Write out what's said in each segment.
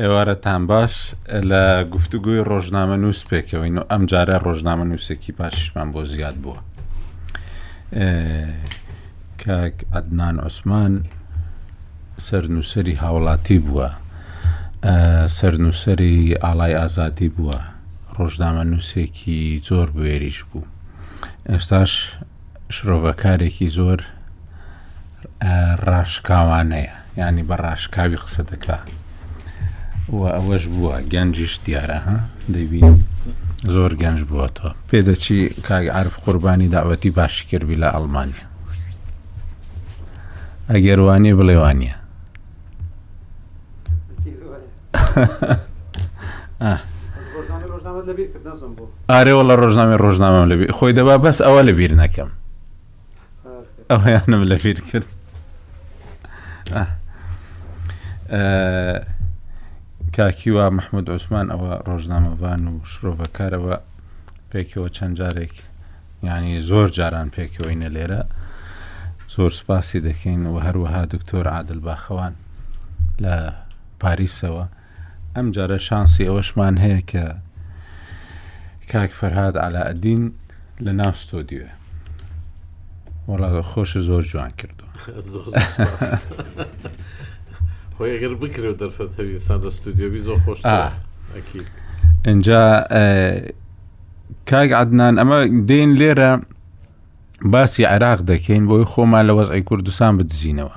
ئێوارەتان باش لە گفتوگوی ڕۆژنامە نووس پێکەوەین و ئەم جارە ڕۆژنامە نووسێکی باشمان بۆ زیاد بووە کاک عدنان عوسمان سەرنووسری هاوڵاتی بووە سەرنووسری ئاڵای ئازادی بووە ڕۆژنامەنووسێکی زۆر بوێریش بوو ئێستاش شرۆڤەکارێکی زۆر ڕاشکاوانەیە ینی بە ڕاشکاوی قسە دەکا و ئەوەش بووە گەنجیش دیارە ها دەبین زۆر گەنج بووەتەوە پێدەچی کاگ عرف قوربانی داوەتی باشی کردبی لە ئەڵمانیا ئەگەروانی بڵێوانە ئارێوە لە ڕۆژنامە ڕۆژنامەم لەبی خۆی دەبا بەس ئەوە لە بیر نەکەم ئەویانم لە بیر کرد کاکیوا مححمود عوسمان ئەوە ڕۆژنامەڤان و شرۆڤەکارەوە پێکەوە چەند جارێک ینی زۆر جاران پێکەوەینە لێرە زۆر سپاسی دەکەین و هەروەها دکتۆر عادل باخەوان لە پاریسەوە، ئەمجارە شانسی ئەوەشمان هەیە کە کاک فەرهاد عەلائەدین لە ناو ستۆدیوێ وەڵا خۆش زۆر جوان کردو خۆی ئەگەر بکرێت دەرفەت هەویسان لە ستودیۆبی زۆر خۆش ئەجا کاگ عدنان ئەمە دێن لێرە باسی عێراق دەکەین بۆی خۆمان لە وەزعی کوردستان بدزینەوە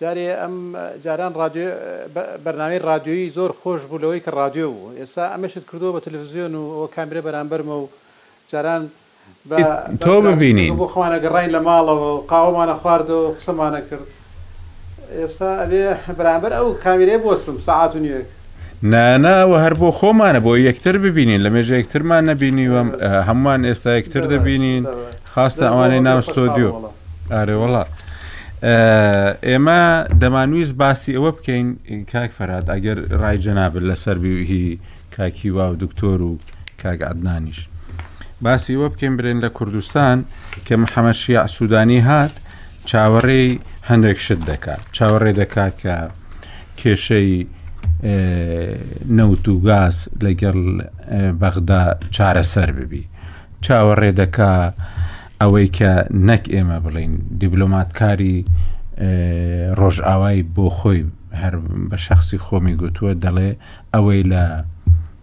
جارێ ئەم جاران ڕادیۆ بەرنامەی ڕادیۆیی زۆر خۆش بوو لەوەی کە ڕادیۆ بوو ئێستا ئەمەشت کردووە بە تەلەفزیۆن و ئەوە کامێرە بەرامبەرمە و جاران بە تۆ ببینین. بۆ خۆمانە گەڕاین لە ماڵەوە و قاوەمانە خواردەوە و قسەمانە کرد ئێستا ئەبێ بەرامبەر ئەو کامیرەیە بوەستم سەعات و نیوێک. نانا ئەوە هەر بۆ خۆمانە بۆ یەکتر ببینین لە مێژە یەکترمان نەبینیوەم هەمووان ئێستا یەکتر دەبینین خاستە ئەوانەی ناو ستۆدیۆ ئارێوەڵا ئێمە دەمانویست باسی ئەوە بکەین کاک فەرات ئەگەر ڕای جەنابل لەسەر بیهی کاکی واو دکتۆر و کاک عدنانیش باسی ئەوە بکەین برێن لە کوردستان کە محەممەد شیع سوودانی هات چاوەڕێی هەندێک شت دەکات چاوەڕێ دەکات کە کێشەی نەوت و گاز لەگەڵ بەغدا چارەسەر ببی چاوەڕێ دەکا ئەوەی کە نەک ئێمە بڵین دیبلۆماتکاری ڕۆژئاوای بۆ خۆی هەر بە شخصی خۆمی گوتووە دەڵێ ئەوەی لە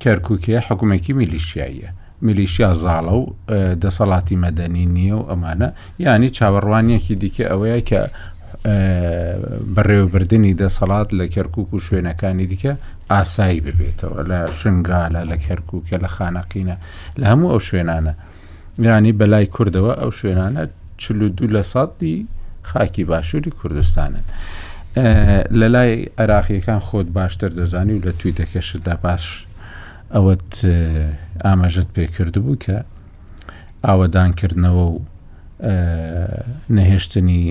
کەرکووکێ حکوومێکی میلیشیاییە میلیشیا زاڵە و دەسەڵاتی مەدەنی نییە و ئەمانە یانی چاوەڕوانیەکی دیکە ئەوەیە کە بەڕێوەبردننی دەسەڵات لە کەرکک و شوێنەکانی دیکە ئاسایی ببێتەوە لە شنگالە لە کەرککە لە خانەقینە لە هەموو ئەو شوێنانە ینی بەلای کوردەوە ئەو شوێنانە چ دو لە سەدی خاکی باشووری کوردستانن. لە لای عراقیەکان خۆت باشتر دەزانی و لە تویتەکەشدا باش ئەوەت ئاماژەت پێکردبوو کە ئاوەدانکردنەوە و نەهێشتنی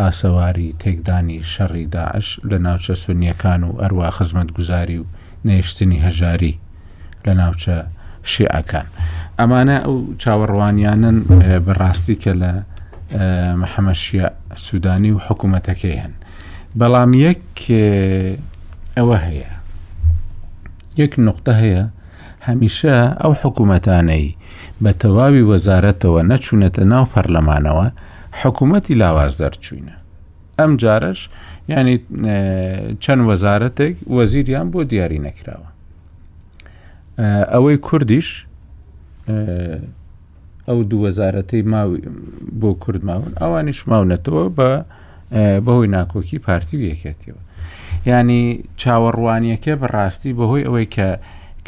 ئاسەواری تێکدانی شەڕی داعش لە ناوچە سونیەکان و ئەروا خزمەت گوزاری و نەهێشتنی هەژاری لە ناوچە شیعەکان ئەمانە ئەو چاوەڕوانیانن بەڕاستی کە لە محەمەشیە سوودانی و حکوومەتەکەی هەن بەڵام یەک ئەوە هەیە یەک نوقتە هەیە، هەمیشە ئەو حکومەتانەی بە تەواوی وەزارەتەوە نەچوونەتە ناو پەرلەمانەوە حکومەتی لاواز دەرچووینە. ئەم جارەش ینی چەند وەزارەتێک وەزیریان بۆ دیاری نەکراوە. ئەوەی کوردیش ئەو دوو وەزارەتەی ماوی بۆ کورد ماون ئەوانیش ماونەتەوە بە بەهۆی ناکۆکی پارتی و یەکێتیەوە ینی چاوەڕوانیەکە بەڕاستی بەهۆی ئەوەی کە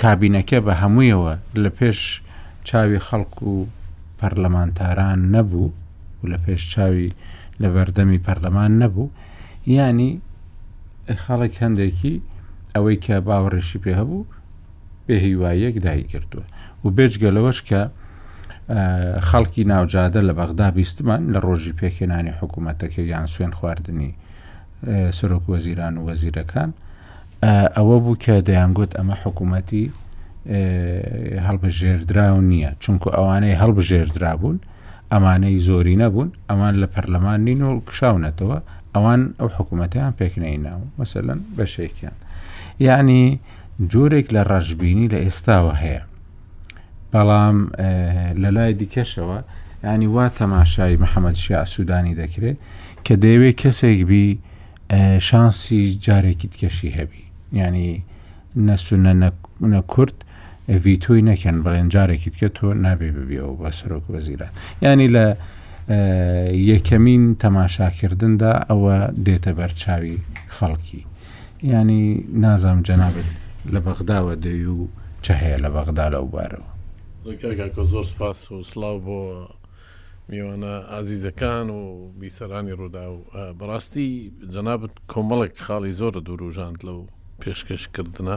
کابینەکە بە هەمویەوە لە پێش چاوی خەڵک و پەرلەمانتاران نەبوو و لە پێش چاوی لە بەردەمی پەرلەمان نەبوو ینی خەڵک هەندێکی ئەوەی کە باوەڕێشی پێ هەبوو بێهیواییەک دایگرتووە و بێجگە لەوەش کە خەڵکی ناوجادە لە بەغدا بیستمان لە ڕۆژی پێکێنانی حکوومەتەکە یان سوێن خواردنی سەرۆک وەزیران و وەزیرەکان ئەوە بوو کە دەیانگوت ئەمە حکوومەتی هەڵبژێردراو نییە چونکو ئەوانەی هەڵبژێردرا بوون ئەمانەی زۆری نەبوون ئەمان لە پەرلەمان نین و کشاونەتەوە ئەوان ئەو حکوومەتیان پێکنەی ناو مەسەلەن بەشێکیان یعنی يعني جۆرێک لە ڕەشببینی لە ئێستاوە هەیە بەڵام لە لای دیکەشەوە ینی وا تەماشای محەممەد شیا سوودانی دەکرێت کە دەیەوێت کەسێک بی شانسی جارێکی تکەشی هەبی ینی نەسونە نە کورد ڤیتۆی نەکەن بڵێن جارێکی تکە تۆ نابێ ببیەوە بە سەرۆک وەزیران ینی لە یەکەمین تەماشاکردندا ئەوە دێتە بەرچاوی خەڵکی یانی نازانم جەنابت لە بەغداوە دێی و چ هەیە لە بەغدا لەو بارەوە؟ دەی کاک ئاکۆ زۆر سوپاس و سڵاو بۆ میوانە ئازیزەکان و بیسەرانی رووداو. بەڕاستی جەنابت کۆمەڵێک خاڵی زۆرت ورووژاند لەو پێشکەشکردنە.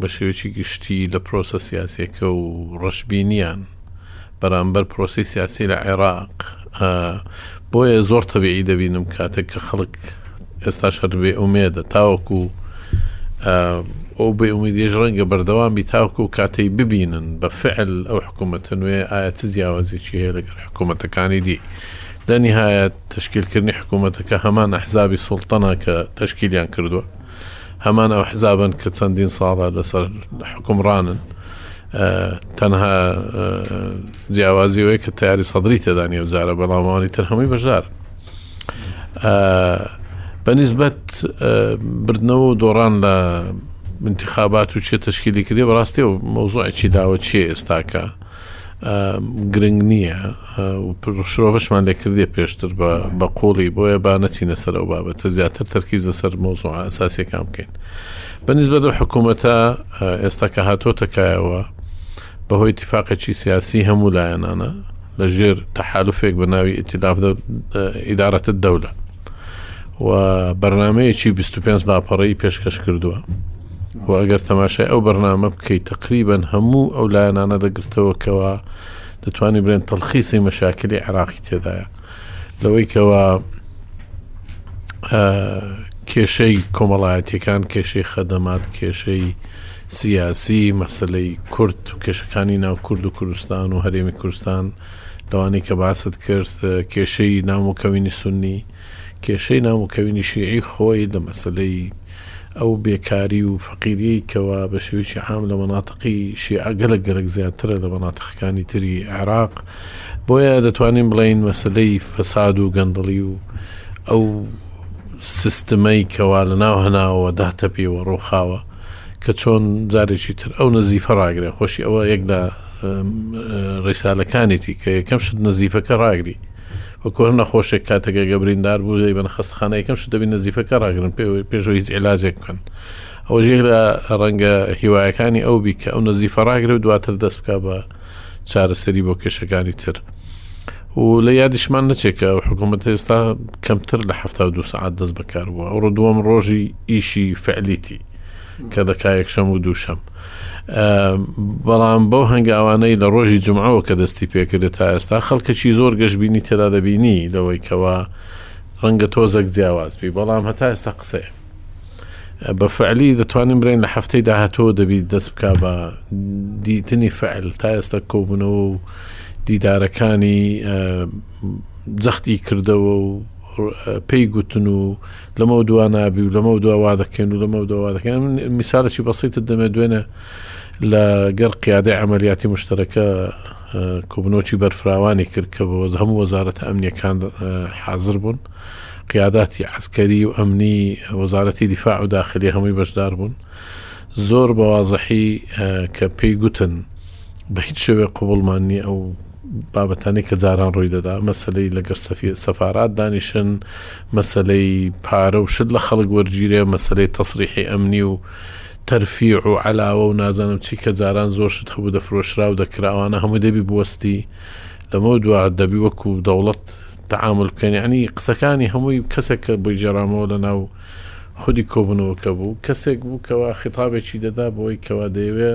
بە شێوەیەکی گشتی لە پرۆسە سیاسیەکە و ڕەشبینیان بەرامبەر پرۆسی سیاسی لە عێراق بۆیە زۆر تەبیعی دەبینم کاتێک کە خەڵک ئێستا شەربێ ئومێدە تاوەکو ئەو بێ ئومیدیش ڕەنگە بەردەوام بی تاوکو و کاتەی ببینن بە فعل ئەو حکوومەتە نوێ ئایا چ جیاوازێکی هەیە لەگەر حکوومەتەکانی دی دەنیهایە تشکیلکردنی حکوومەتەکە هەمان ئەحزابی سوڵتەنا کە تشکیلیان کردووە هەمان ئەو حزابن کە چەندین ساڵە لەسەر حکومڕانن تەنها جیاوازیەوەی کە تاری سەدری تێدانی و جارە بەڵامانی تر هەمووی بەشدار بە نسبەت بردنەوە و دۆڕان لە منتخابات و چێ تشکیلی کردی بەڕاستی و مۆزۆعێکی داوە چیە ئێستاکە گرنگ نییە شرۆڤەشمان لێ کردیە پێشتر بە بە قوڵی بۆیە با نەچینە سەر ئەو بابەتە زیاتر تەرکیز لەسەر مۆزۆع ئەساسیەکان بکەین بەنیسبەت و حکوومەتە ئێستا کە هاتۆتە کایەوە بەهۆی تیفاقێکی سیاسی هەموو لایەنانە لە ژێر تەحالفێک بە ناوی ئتیلاف ئیدارەتە دەولە و بەرنمەیەکی 25 لاپەڕی پێشکەش کردووە و ئەگەر تەماشای ئەو بەرنامە بکەیت تقریبن هەموو ئەو لایەنانە دەگرتەوە کەەوە دەتوانانی برێن تەلخیسی مەشاکری عراقی تێدایە لەوەی کەەوە کێشەی کۆمەڵایەتەکان کێشەی خەدەمات کێشەی سیاسی مەسلەی کورد و کێشەکانی ناو کورد و کوردستان و هەرێمی کوردستان لەوانی کە باست کرد کێشەی نامۆکەوینی سنی کێشەی نامۆکەوینی شیعی خۆی لە مەسلەی ئەو بێکاری و فەقیریەی کەوا بە شێوەیەکی عام لە مەناتقی شیعە گەلەک گەلەک زیاترە لە مەناتقەکانی تری عێراق بۆیە دەتوانین بڵین مەسلەی فەساد و گەندڵی و ئەو سیستمەی کەوا لە ناو هەناوە داتە پێوە ڕۆخاوە کە چۆن جارێکی تر ئەو نەزیفە ڕاگرێ خۆشی ئەوە یەک لە ڕیسالەکانێتی کە یەکەم شت نەزیفەکە ڕاگری و کۆرە نەخۆشێک کاتەکەگە بریندار بوو دەی بەن خستخانە یەکەم شت دەبین نزیفەکە ڕاگرن پێ پێشۆ هیچ علاجێک بکەن ئەوە ژێک لە ڕەنگە هیوایەکانی ئەو بی کە ئەو نزیفە ڕاگرێ و دواتر دەست بکە بە چارەسەری بۆ کێشەکانی تر. و لە یادیشمان نەچێکە و حکوومەت ئێستا کەمتر لە ه دو سعات دەست بەکار بووە ئەوڕۆ دووەم ڕۆژی ئیشی فعلیتی کە دەکایەکشەم و دووشەم. بەڵام بەو هەنگاوانەی لە ڕۆژی جمعەوە کە دەستی پێکردێت تا ئێستا خەڵکەکی زۆر گەشببینی تێدا دەبینی لەوەی کەەوە ڕەنگە تۆزەک جیاواز بی بەڵام هەتا ئێستا قسەیە بە فعلی دەتوانین برێن لە هەفتەی داهاتۆ دەبیت دەست بک بە دیتنی فعل تا ئێستا کۆبوونەوە و دیدارەکانی جەختی کردەوە و پێی گوتن و لەمەو دوا نابی و لەمەو دوا وا دەکەن و لەمەو دوا دەکەن میسالێکی بەسیتت دەمێت دوێنە لە گەر قیادە ئەمەلیاتی مشتەکە کۆبنۆکی بەرفراوانی کرد کە بەوەز هەموو وەزارەت ئەمنیەکان حاضر بوون قیاداتی عسکەری و ئەمنی وەزارەتی دیفاع و داخلی هەمووی بەشدار بوون زۆر بەوازەحی کە پێی گوتن بە هیچ شوێ قوبڵماننی ئەو بابەتانەی کە جاران ڕووی دەدا مەسلەی لەگەر سەفی سەفارات دانیشن مەسلەی پارە و شت لە خەڵک وەرگیرێ مەسلەی تەسریحی ئەمنی و تەرفی و علاوە و نازانم چی کە جاران زۆر شت هەبوو دەفرۆشرا و دەکراوانە هەموو دەبی بوەستی لەمە دوا دەبی وەکو دەوڵەت تعامل بکەن یعنی قسەکانی هەمووی کەسێک کە بۆی جێرامەوە لە ناو خودی کۆبنەوەکە بوو کەسێک بوو کەوا خطابێکی دەدا بۆی کەوا دەیەوێ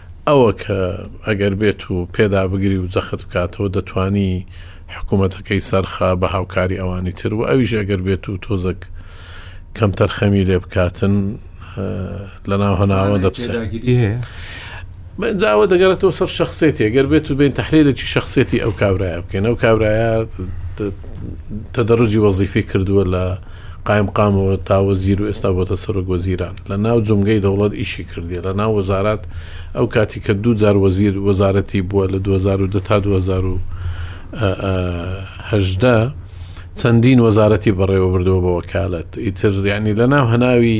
ئەوە کە ئەگەر بێت و پێدا بگری و جەخت بکاتەوە دەتوانی حکوومەتەکەی سەرخا بە هاوکاری ئەوانی تر و ئەویش ئەگەر بێت و تۆزەک کەم تەرخەمی لێ بکاتن لە ناو هەناوە دەپسێ جاوە دەگەرێتەوە سەر شخصێتی گەر بێت و بین تحلیلێکی شخصێتی ئەو کابراە بکەن ئەو کابراە تەدەڕجی وەزیفی کردووە لە قایمقامەوە تا وەزیر و ئێستا بۆتە سەرۆک وەزیران لە ناو جومگەی دەوڵەت ئیشی کردیە لە ناو وەزارات ئەو کاتی کە دوو جار وەزیر وەزارەتی بووە لە 2010 تا 2018 چەندین وەزارەتی بەڕێوە بردووە بە وەکالەت ئیتر یعنی لە ناو هەناوی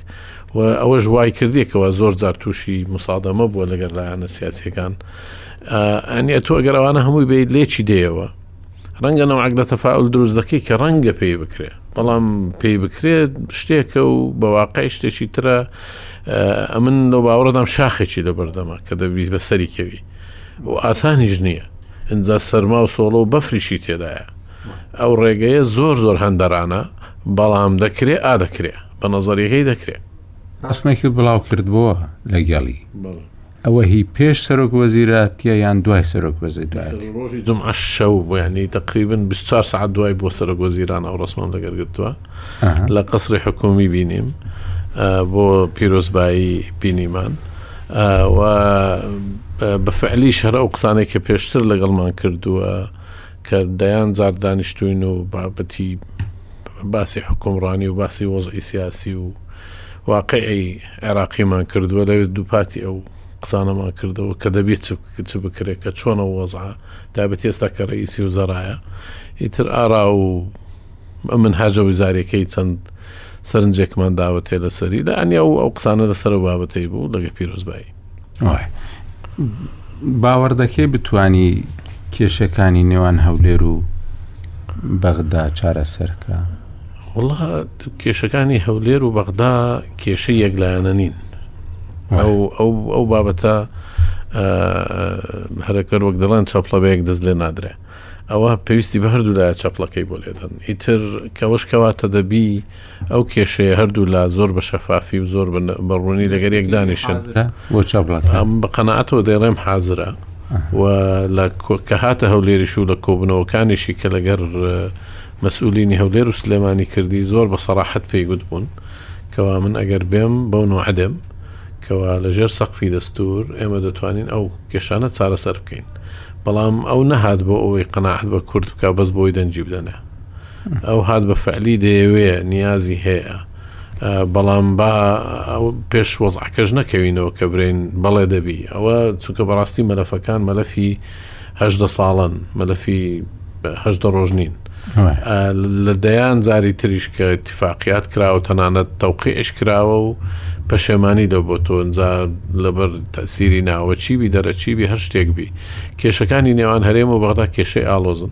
دەکرد و ئەوەش وای کردی کەەوە زۆر جار تووشی مسادەمە بووە لەگەر لایەنە سیاسەکان ئەنیە تۆ ئەگەر ئەوانە هەمووی بێت لێکی دێەوە ڕەنگە نەوەک لە تەفاول دروست دەکەی کە ڕەنگە پێی بکرێت بەڵام پێی بکرێت شتێکە و بە واقعی شتێکی ترە ئەمن لۆ باوەڕدام شاخێکی لە بەردەما کە دەبیت بە سەری کەوی و ئاسانیش نییە ئەجا سەرما و سۆڵە و بەفریشی تێدایە ئەو ڕێگەیە زۆر زۆر هەندەرانە بەڵام دەکرێ ئا دەکرێت بە نەزەریەکەی دەکرێ. ڕەسمێکی بڵاو کردبووە لەگەڵی. بەڵێ. ئەوە هی پێش سەرۆک وەزیراتیە یان دوای سەرۆک وەزیراتیە؟ ڕۆژی جومعە شەو بوو یانی تەقریبن 24 سەعات دوای بۆ سەرۆک وەزیران ئەو ڕەسمەم لەگەر گرتووە لە قەسری حکومی بینیم بۆ پیرۆزبایی بینیمان و بە فعلی شەرە ئەو قسانێک کە پێشتر لەگەڵمان کردووە کە دەیان جار دانیشتوین و بابەتی باسی حکومڕانی و باسی وەزئی سیاسی و واقعی عێراقیمان کردووە لەوێت دووپاتی ئەو قسانەمان کردەوە کە دەبێت چ بکرێت کە چۆنە وەزعە تابەت ئێستا کە ڕئیسی و زەرایە ئیتر ئارا و من هاجە وزارەکەی چەند سەرنجێکمان داوەتێ لەسەری لە ئەنیا و ئەو قسانە لەسەر بابەتەی بوو لەگە پیرۆزبایی باوەڕ دەکەی بتانی کێشەکانی نێوان هەولێر و بەغدا چارەسەرکە وڵا کێشەکانی هەولێر و بەغدا کێشە یەکلایەنە نین ئەو ئەو ئەو بابەتە هەرەکەر وەک دەڵێن چەپڵەبەیەک دەست لێ نادرێ ئەوە پێویستی بە هەردوولا چەپڵەکەی بۆ لێدەن ئیتر کەەوەش کەواتە دەبی ئەو کێشەیە هەردوو لا زۆر بە شەفافی و زۆر بە ڕوونی لەگەر یەک دانیشن بە قەنەعەتەوە دەیڵێم حازرە و لە کە هاتە هەولێریش و لە کۆبنەوەکانیشی کە لەگەر مەسئولینی هەولێر و سلێمانی کردی زۆر بە سەراحەت پێی گوت بوون کەوا من ئەگەر بێم بەو نوعدەم کەوا لەژێر سەقفی دەستور ئێمە دەتوانین ئەو کێشانە چارەسەر بکەین بەڵام ئەو نەهات بۆ ئەوەی قەنەعات بە کورد بکە بەس بۆی دەنجی بدەنێ ئەو هات بە فعلی دەیەوێ نیازی هەیە بەڵام با پێش وەزعکەش نەکەوینەوە کە برین بەڵێ دەبی ئەوە چونکە بەڕاستی مەلەفەکان مەلەفی هەدە ساڵن مەلەفی هەدە ڕۆژ نین لە دەیان جاری تریش کە اتفاقیات کراوە تەنانەت تەوقیش کراوە و پەشێمانی دە بۆ تۆنجا لەبەر تەسیری ناوەچی بی دەرەچی بی هەر شتێک بی کێشەکانی نێوان هەرێم و بەغدا کێشەی ئالۆزن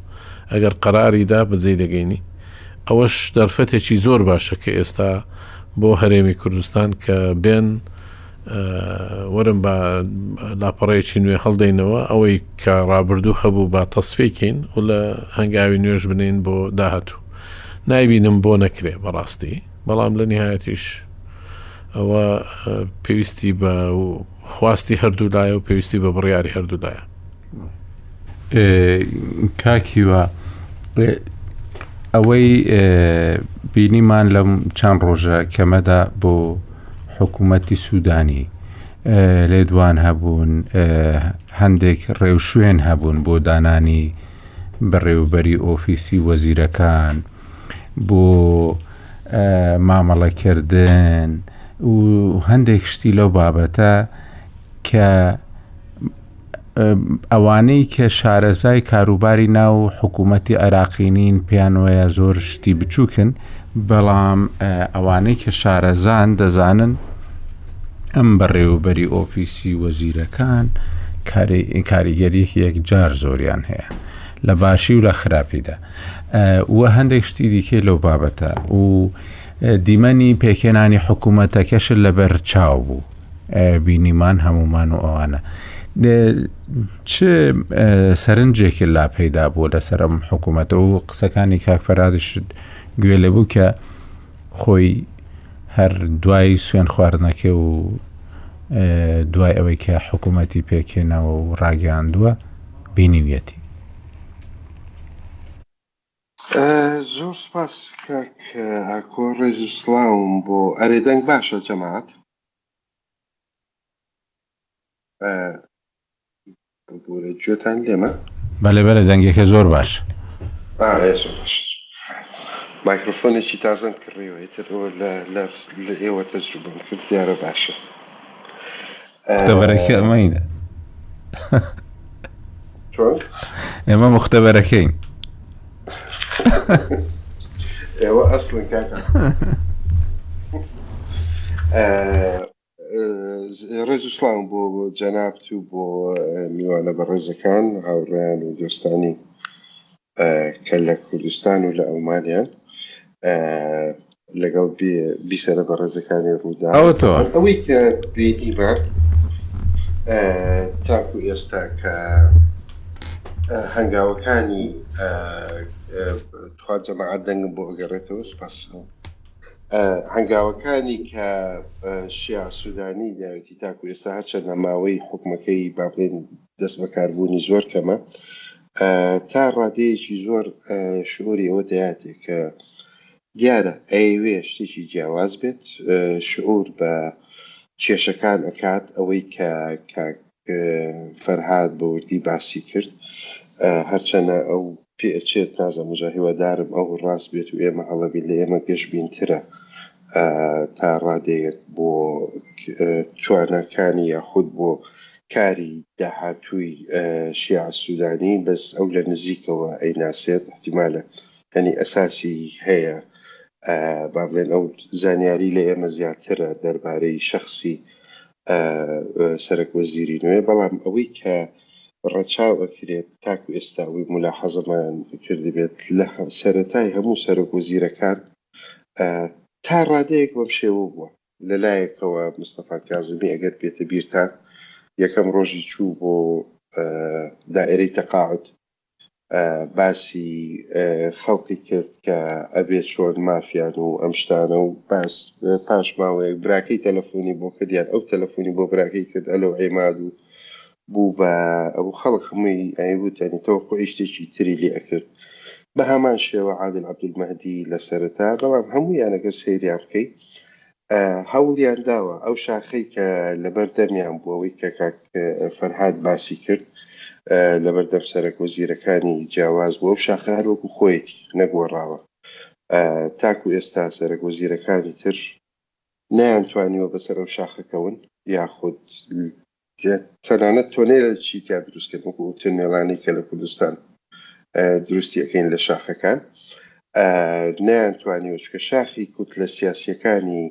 ئەگەر قەراری دا بەجێی دەگەینی ئەوەش دەرفەتێکی زۆر باشە کە ئێستا بۆ هەرێمی کوردستان کە بێن وەرم بە لاپەڕەیەکی نوێ هەڵدەینەوە ئەوەی کە ڕابردوو هەبوو بە تەسفێکین و لە هەنگاوی نوێش بنین بۆ داهاتوو نایبینم بۆ نەکرێ بەڕاستی بەڵام لە نهایەتیش ئەوە پێویستی بە خواستی هەردوولایە و پێویستی بە بڕیاری هەردوولایە کاکیوە ئەوەی بینیمان لەم چەند ڕۆژە کەمەدا بۆ حکوومەتتی سوودانی لێدوان هەبوون هەندێک ڕێوشوێن هەبوون بۆ دانانی بەڕێوبەری ئۆفیسی وەزیرەکان بۆ مامەڵەکردن و هەندێک شتی لەو بابەتە کە ئەوانەی کە شارەزای کاروباری ناو حکوومەتتی عێراقینین پێیان وەیە زۆر شتی بچووکن بەڵام ئەوانەی کە شارەزان دەزانن ئەم بەڕێوەبەری ئۆفیسی وەزیرەکان کاریگەریەکی یەکجار زۆریان هەیە لە باشی و لە خراپیدا و هەندێک شتی دیکەی لەو بابەتە و دیمەنی پێکێنانی حکوومەتەکەش لەبەر چاو بوو بینیمان هەمومان و ئەوانە چ سەرنجێکی لا پەیدا بوو لەسەر ئەم حکوومەتە و قسەکانی کاکفەرادش گوێ لە بوو کە خۆی هەر دوای سوێن خواردنەکە و دوای ئەوەی کە حکوومەتی پێکێنەوە و ڕاگەاندووە بینیویەتی زۆر سوپاس کاک ئاکۆ ڕێز و سڵاوم بۆ ئەرێ دەنگ باشە جەماعەت ببورە گوێتان لێمە بەلێ بەلێ دەنگێکە زۆر باش ئا ئێ زۆر باش مایکرۆفۆنێکی تازەم کڕیوە ئیتر ئەوە لە لە لە ئێوە تەجروبەم کرد دیارە باشە تەبەرەکە ئەمەینە چۆن ئێمە مختەبەرەکەین ئێوە ئەسڵن کاکە ڕێز و سلام بۆ جەنابت و بۆ میوانە بە ڕێزەکان هاوڕێیان و دۆستانی کە لە کوردستان و لە ئەڵمانیان لەگەڵ بیسەرە بە ڕێزەکانی ڕوودا ئەوەی کە بینیمان تاکو ئێستا کە هەنگاوەکانی تخوا جەماعات دەنگم بۆ ئەگەڕێتەوە سپاس هەنگاوەکانی کە شیعسوودانی داوێتی تاکو ئێستا هەرچەندە ماوەی حکومەکەی بابلێن دەستبەکاربوونی زۆر کەمە، تا ڕادەیەکی زۆر شعوری ئەوە دەیاتێ کە دیارە ئەیەوێ شتێکی جیاواز بێت، شعور بە کێشەکان ئەکات، ئەوەی کە کاک فەرهاد بە وردی باسی کرد، هەرچەنە ئەو پێ ئەچێت نازانم جا هیوادارم ئەو ڕاست بێت و ئێمە هەڵەبین، لە ئێمە گەشبینترە تا ڕادەیەک بۆ تواناکانی یاخود بۆ کاری داهاتووی شیاع سودانی بەس ئەو لە نزیکەوە ئەیناسێت احتیمالە یانی ئەساسی هەیە با بڵێن ئەو زانیاری لە ئێمە زیاترە دەربارەی شەخسی سەرک وەزیری نوێ بەڵام ئەوەی کە ڕەچاو ئەکرێت تاکو ئێستا ئەوی ملاحەزەمان کردبێت لە سەرەتای هەموو سەرک وەزیرەکان تا ڕادەیەک بەم شێوە بووە. لە لایەکەوە مستەفا کازمی ئەگەر بێتە بیرتان یەکەم ڕۆژی چوو بۆ دائرەی تەقاعود باسی خەڵقی کرد کە ئەبێ چۆن مافیان و ئەم شتانە و باس پاش ماوەیەک براکەی تەلەفۆنی بۆ کردیان ئەو تەلەفۆنی بۆ براکەی کرد ئەلو عێماد و بوو بە ئەوە خەڵک هەمووی ئەیوت یانی تەوەقوعی شتێکی تری لێ ئەکرد بە هەمان شێوە عادل عەبدولمەهدی لە سەرەتا بەڵام هەموویان ئەگەر سەیریان بکەی هەوڵیان داوە ئەو شاخەی کە لەبەر دەمیان بوو ئەوەی کە کاک فەرهاد باسی کرد لەبەر دەم سەرەک وەزیرەکانی جیاواز بوو ئەو شاخە هەر وەکو خۆیەتی نەگۆڕاوە تاکو ئێستا سەرەک وەزیرەکانی تر نەیان توانیوە بەسەر ئەو شاخەکەون یاخود تەنانەت تۆنێلێکی تیا دروست کرد وەکو ئەو تۆنێلانەی کە لە کوردستان دروستی ئەکەین لە شاخەکان نیان توانیوە چکە شاخی کوت لە سیاسیەکانی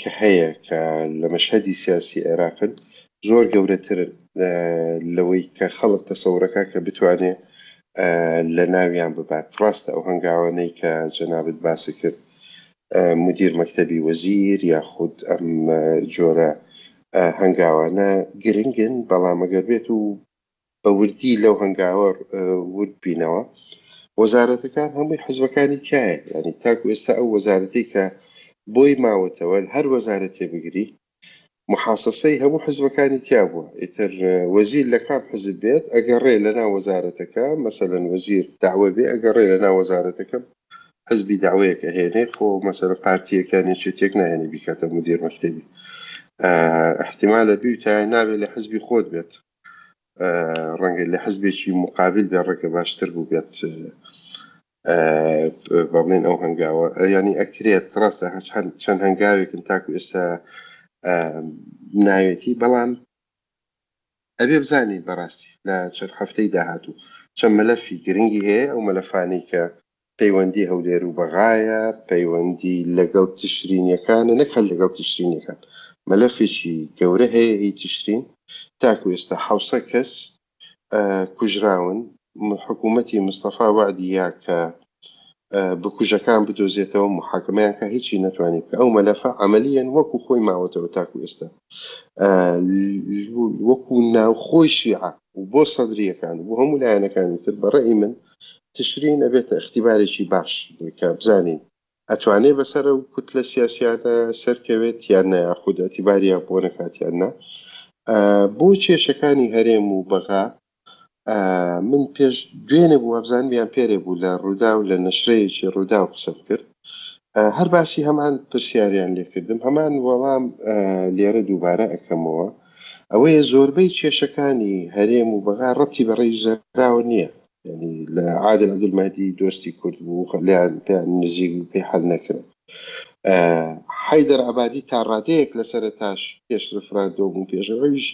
کە هەیە کە لە مەشهدی سیاسی عێراقن زۆر گەورەتر لەوەی کە خەڵک تەسەورەکە کە بتوانێ لە ناویان ببات ڕاستە ئەو هەنگاوانەی کە جەنابەت باسی کرد مودیر مەکتەبی وەزیر یاخود ئەم جۆرە هەنگاوانە گرنگن بەڵام ئەگەر بێت و بە وردی لەو هەنگاوە ورد بینەوە وەزارەتەکان هەمووی حزبەکانی تایە ینی تاکو ئێستا ئەو وەزارەتی کە بۆی ماوەتەوە هەر وەزارەتێ بگری موحاسەسەی هەموو حزبەکانی تیا بووە ئیتر وەزیر لە کام حزب بێت ئەگەڕێ لە ناو وەزارەتەکە مەسەلەن وەزیر دەعوە بێ ئەگەڕێ لە ناو وەزارەتەکە حزبی دەعوەیەک ئەهێنێ خۆ مەسەلەن پارتیەک یان یەکێتیەک نایەنێ بیکاتە مودیر مەکتەبی احتیمالە بیوتایە نابێ لە حزبی خۆت بێت ڕەنگە لە حزبێکی مقابل بێ ڕەنگە باشتر بوو بێت با بڵێن ئەو هەنگاوە ینی ئەکرێت ڕاستە هەچ چەند هەنگاوێکن تاکو ئێستا ناوێتی بەڵام ئەبێ بزانین بەڕاستی لە چەند هەفتەی داهاتوو چەند مەلەفی گرنگی هەیە ئەو مەلەفانی کە پەیوەندی هەولێر و بەغایە پەیوەندی لەگەڵ تشرینیەکانە نەکەن لەگەڵ تشرینیەکان مەلەفێکی گەورە هەیە هی تشرین تاکو ئێستا حوسە کەس کوژراون، حکوومەتی مستەفا وەعدی یا کە بکوژەکان بدۆزێتەوە موحاکمەیان کا هیچی نەتوانی بکە ئەو مەلەفە عەمەلیەن وەکو خۆی ماوەتەوە تاکو ئێستا وەکو ناوخۆی شیعە و بۆ سەدریەکان بۆ هەموو لایەنەکانی تر بەڕێی من تشرین ئەبێتە اختیبارێکی باش بۆی کە بزانین ئەتوانێ بەسەر ئەو کوتلە سیاسیانە سەرکەوێت یان نە یاخود ئەتیباریان بۆ نەکات یان نا بۆ کێشەکانی هەرێم و بەغا من پێش دوێنێ بوو ئەبزان بیان پێرێ بوو لە ڕوودا و لە نشرەیەکی ڕوودا و قسەم کرد هەر باسی هەمان پرسیاریان لێکردم هەمان وەڵام لێرە دووبارە ئەەکەمەوە ئەوەیە زۆربەی کێشەکانی هەرێم و بەغا ڕەتی بە ڕێی ژەراوە نییە یانی لە عادل عبدالمهدی دۆستی کورد بوو خەلیان پێیان نزیک بوو پێی حەل نەکرد حیدر عبادی تا ڕادەیەک لە سەرتاش پێش ڕفراندۆ بوو پێشەوەویش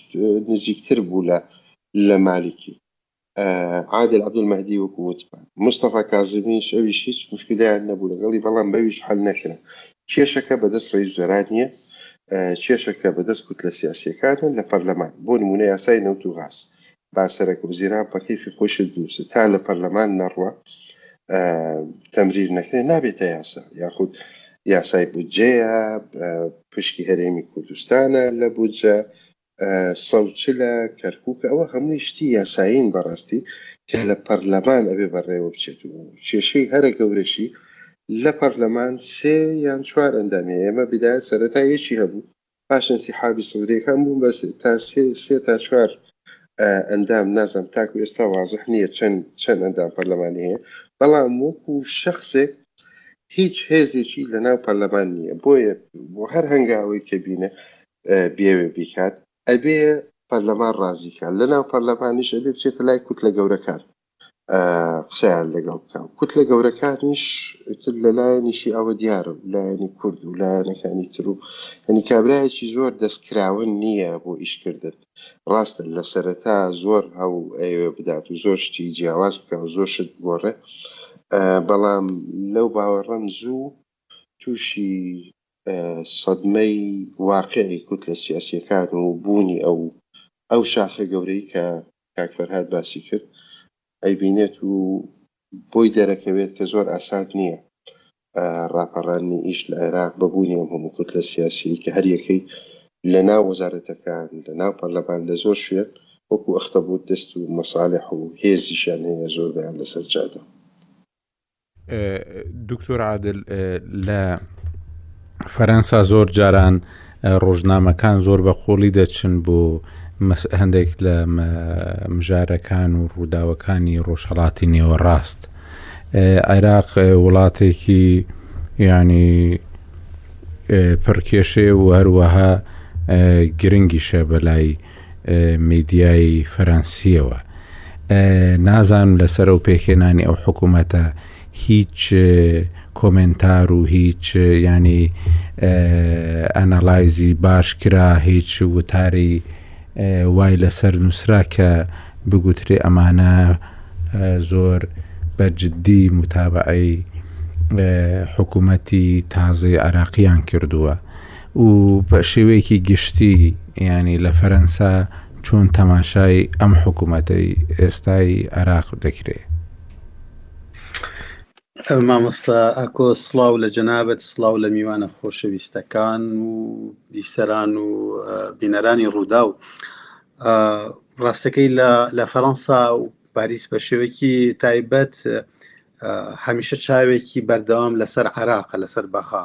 نزیکتر بوو لە لە مالکی عادل عبدالمهدی وەکو وتمان مستەفا کازمیش ئەویش هیچ مشکلیان نەبوو لەگەڵی بەڵام بەویش حل نەکرا کێشەکە بەدەست ڕێی زۆران نییە کێشەکە بەدەست کوتلە سیاسیەکانە لە پەرلەمان بۆ نمونە یاسای نەوت و غاز با سەرەک وزیران پە کەیفی خۆی شت بنوسێ تا لە پەرلەمان نەڕوا تەمریر نەکرێ نابێتە یاسا یاخود یاسای بودجەیە پشکی هەرێمی کوردستانە لە بودجە سەوچلە کەرکک ئەوە هەمووی شتی یاسایین بەڕاستی کە لە پەرلەمان ئەبێ بەڕێوە بچێت و کێشەی هەرە گەورەشی لە پەرلەمان سێ یان چوار ئەندامی ئێمە بدایە سەرەتا یەکی هەبوو پاش ئینسیحابی سەدرەکان بوو بە تا سێ سێ تا چوار ئەندام نازم تاکو ئێستا وازح نییە چەند چەند ئەندام پەرلەمانی هەیە بەڵام وەکو شخصێک هیچ هێزێکی لە ناو پەرلەمان نییە بۆیە بۆ هەر هەنگاوەی کە بینە بێوێ بیکات ئەبێ پەرلەمان ڕازیکە لە ناو پەرلەمانیش ئەبێ بچێتە لای کوتلە گەورەکان قسەیان لەگەڵ بکە کوت لە گەورەکانیش تر لە لایەنیشی ئەوە دیارە لایەنی کورد و لایەنەکانی تر و هەنی کابراایکی زۆر دەستکراون نییە بۆ ئیشکردن ڕاستە لە سەرەتا زۆر هەو ئەوێ بدات و زۆر شتی جیاواز بکە و زۆر شت گۆڕێ بەڵام لەو باوەڕەن زوو تووشی سەدمەی واقعی کوت لە سیاسیەکان و بوونی ئەو ئەو شاخە گەورەی کە کاک فەرهاد باسی کرد ئەیبینێت و بۆی دەرەکەوێت کە زۆر ئاسان نییە ڕاپەڕاندنی ئیش لە عێراق بە بوونی ئەم هەموو کوتلە سیاسیی کە هەر یەکەی لە ناو وەزارەتەکان لە ناو پەرلەمان لە زۆر شوێن وەکو ئەختەبوت دەست و مەسالح و هێزیشیان هەیە زۆربەیان لەسەر جادە دکتۆر عادل لە فەرەنسا زۆر جاران ڕۆژنامەکان زۆر بە قۆڵی دەچن بۆ هەندێک لە مژارەکان و ڕووداوەکانی ڕۆژهڵاتی نێوەڕاست عێراق وڵاتێکی ینی پڕکێشێ و هەروەها گرنگیشە بەلای میدیای فەرەنسییەوە نازانم لەسەر و پێکهێنانی ئەو حکوومەتە هیچ کۆمنتار و هیچ ینی ئەنەلایزی باش کرا هیچ وتاری وای لەسەر نووسرا کە بگوترێ ئەمانە زۆر بە جددی متابعی حکوومەتی تازەی عراقییان کردووە. و بە شێوەیەکی گشتی ینی لە فەرەنسا چۆن تەماشای ئەم حکوومەتەی ئێستای عراق دەکرێت مامۆستا ئاکۆ سلااو لە جەنابەت سلااو لە میوانە خۆشەویستەکان و بیسەران و بینەرانی ڕوودا و ڕاستەکەی لە فەەنسا و پاریس بە شێوەیەکی تایبەت هەمیشە چاوێکی بەردەوام لەسەر عراقە لەسەر بەغا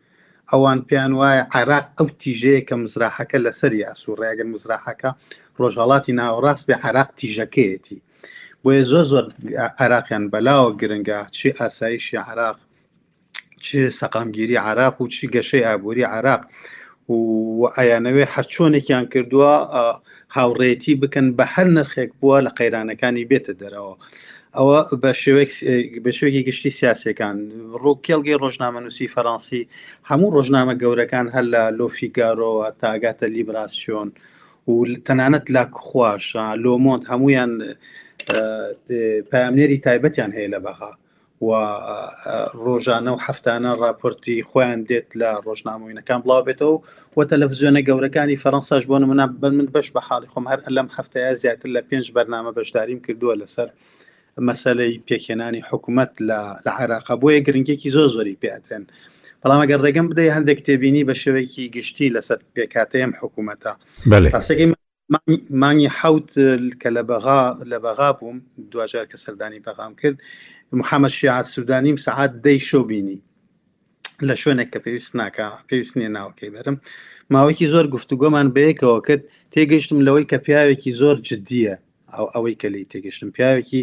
ئەوان پێیان وایە عێراق ئەو تیژەیە کە مزراحەکە لەسەری ئاسووڕێ، ئەگەر مزراحەکە ڕۆژهەڵاتی ناوەڕاست بێ عێراق تیژەکەیەتی. بۆیە زۆر زۆر عێراقیان بەلاوە گرنگە، چی ئاسایشی عێراق، چ سەقامگیری عێراق و چی گەشەی ئابووری عێراق و ئەیانەوێ هەرچۆنێکیان کردووە هاوڕێیەتی بکەن بە هەر نرخێک بووە لە قەیرانەکانی بێتە دەرەوە. ئەوە بە شێوەیەک بە شوێکی گشتی سیاسەکان ڕوو کێڵگەی ڕۆژنامەنووسی فەڕەنسی هەموو ڕۆژنامە گەورەکان هەر لە لۆفیگارۆوە تاگاتە لیبراسیۆن و تەنانەت لا کوخواش لۆمۆند هەمویان پامنێری تایبەتیان هەیە لە بەغا و ڕۆژانە و هەفتانە ڕاپۆرتی خۆیان دێت لە ڕۆژنامەوینەکان بڵاو بێتەوە و تەلەڤزیۆنە گەورەکانی فەرەنساش بۆ نمونە بە من بەش بە حاڵی خۆم هەر لەم هەفتەیە زیاتر لە پێنج بەرنامە بەشداریم کردووە لەسەر مەسلەی پێکهێنانی حکوومەت لە لە عێراقا بۆیە گرنگێکی زۆر زۆری پێدرێن بەڵام ئەگەر ڕێگەم بدەی هەندێک کتێبینی بە شێوەیەکی گشتی لەسەر پێکاتەیەم حکوومەتە بەڵێ ڕاستەکەی مانگی حوت کە لە بەغا لە بەغا بووم دواجار کە سەردانی بەغام کرد محەممەد شیعات سوودانیم سعات دەی شەو بینی لە شوێنێک کە پێویست ناکە پێویست نییە ناوەکەی بەرم ماوەیەکی زۆر گفتوگۆمان بەیەکەوە کرد تێگەشتم لەوەی کە پیاوێکی زۆر جددیە ئەو ئەوەی کە لی تێگەشتم پیاوێکی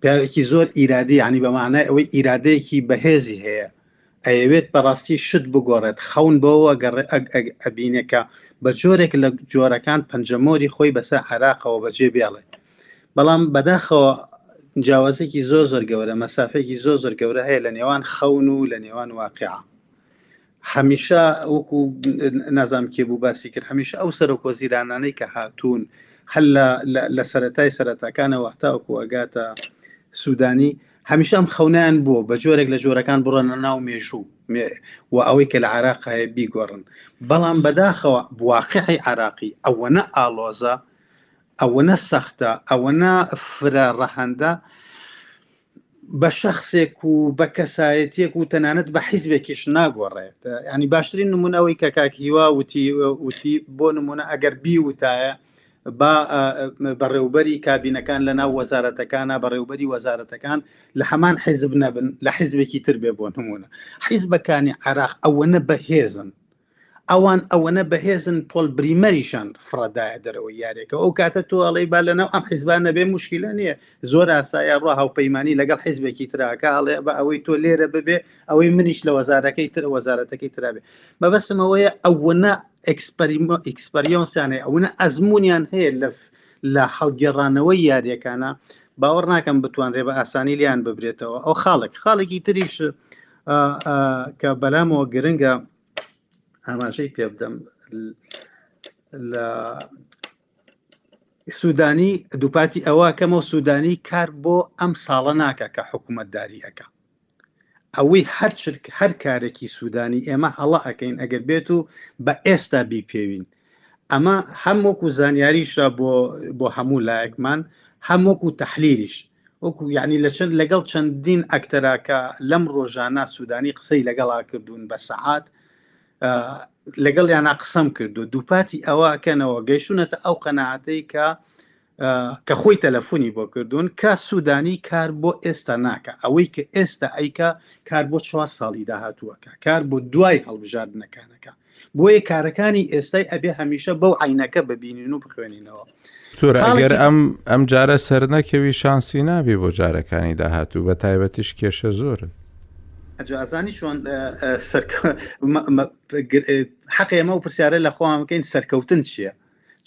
پیاوێکی زۆر ئیرادی ینی بەمانای ئەوەی ئیرادەیەکی بەهێزی هەیە ئەیەوێت بەڕاستی شت بگۆڕێت خەون بەوەوە ئەبینێت کە بە جۆرێک لە جۆرەکان پەنجەمۆری خۆی بەسەر عێراقەوە بەجێ بێڵێت بەڵام بەداخەوە جیاوازێکی زۆر زۆر گەورە مەسافێکی زۆر زۆر گەورە هەیە لە نێوان خەون و لە نێوان واقع هەمیشە وەکو نازام کێ بوو باسی کرد هەمیشە ئەو سەرۆک وەزیرانانەی کە هاتوون هەل لە سەتای سەرەتاکانەوە هەتاوکو ئەگاتە سوودانی هەمیشە ئەم خەونیان بووە بە جۆرێک لە جۆرەکان بڕۆنە ناو مێژوو و ئەوەی کە لە عراق هەیە بیگۆڕن بەڵام بەداخەوە بواقعی عراقی ئەوەنە ئالۆزە ئەوەنە سەختە ئەوەنە فرە ڕەهندە بە شخصێک و بە کەسایەتێک و تەنانەت بە حیزبێکیش ناگۆڕێت ینی باشترین نمونەوەی کە کاک هیوا وتی وتی بۆ نمونە ئەگەر بیوتایە با بەڕێوبەری کابینەکان لە ناو وەزارەتەکانە بەڕێوبەری وەزارەتەکان لە هەمان حیزب نەبن لە حیزبێکی تر بێ بۆن هەمونە حیزبەکانی عراق ئەوەنە بەهێزن ئەوان ئەوەنە بەهێزن پۆل بریمەریشان فڕەدایە دەرەوە یارێکە ئەو کاتە تۆ ئەڵی با لە ناو ئەم حیزبان نەبێ مشکلە نییە زۆر ئاسایە ڕۆ هاوپەیمانانی لەگەڵ حیزبێکی تراکە ئەڵێ بە ئەوەی تۆ لێرە ببێ ئەوەی منیش لە وەزارەکەی تر وەزارەتەکەی ترابێ مەبەسمەوەیە ئەوەنە ئیکسپریۆنسیان هەیە ئەوەنە ئەزمونیان هەیە لە لە هەڵگێڕانەوەی یاریەکانە باوەڕ ناکەم بتوانرێ بە ئاسانی لیان ببرێتەوە ئەو خاڵێک خاڵێکی تریش کە بەلامەوە گرنگە ئاماژەی پێ بدەم لە سوودانی دووپاتی ئەوە کەمە سوودانی کار بۆ ئەم ساڵە ناکە کە حکوومەتداری ئەەکە ئەوەی هەر چرک هەر کارێکی سودانی ئێمە هەڵە ئەکەین ئەگەر بێت و بە ئێستا بیپێوین ئەمە هەم وەکو زانیاریشە بۆ بۆ هەموو لایەکمان هەم وەکو تحلیلیش وەکو یعنی لە چەند لەگەڵ چەندین ئەکتەراکە لەم ڕۆژانە سوودانی قسەی لەگەڵا کردوون بە سەعات لەگەڵ یانە قسەم کردو دووپاتی ئەوەکەنەوە گەیشتونەتە ئەو قەنەعاتەی کە کە خۆی تەلەفونی بۆ کردون کە سودانی کار بۆ ئێستا ناکە ئەوەی کە ئێستا ئەیکا کار بۆ چوار ساڵی داهاتووەکە کار بۆ دوای هەڵبژاردنەکانەکە بۆیە کارەکانی ئێستای ئەبێ هەمیشە بەو عینەکە ببینین و بخوێنینەوە تۆرە ئەگەر ئەم ئەم جارە سەرنەکەوی شانسی نابێ بۆ جارەکانی داهاتوو بە تایبەتیش کێشە زۆرن ئەجازانی چۆن حەق ئێمە و پرسیارە لە خۆمکەین سەرکەوتن چییە؟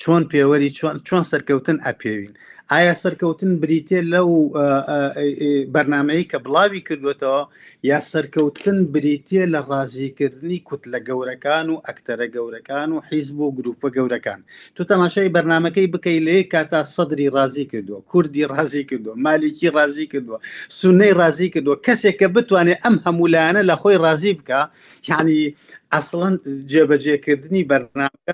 چۆن پێوەری چۆن چۆن سەرکەوتن ئەپێوین ئایا سەرکەوتن بریتێ لەو بەرنمەیە کە بڵاوی کردوێتەوە یا سەرکەوتن بریتە لە ڕازیکردنی کوت لە گەورەکان و ئەکتەرە گەورەکان و حیزب و گروپە گەورەکان تو تەماشای بەرنمەکەی بکەی لێ کاتا سەدری ڕازی کردووە کوردی ڕازی کردووە مالیکی ڕازی کردووە سنەی ڕازی کردووە کەسێک کە بتوانێت ئەم هەمولایەنە لە خۆی ڕازی بکە یعنی ئەسڵەن جێبەجێکردنی بەرنامەکە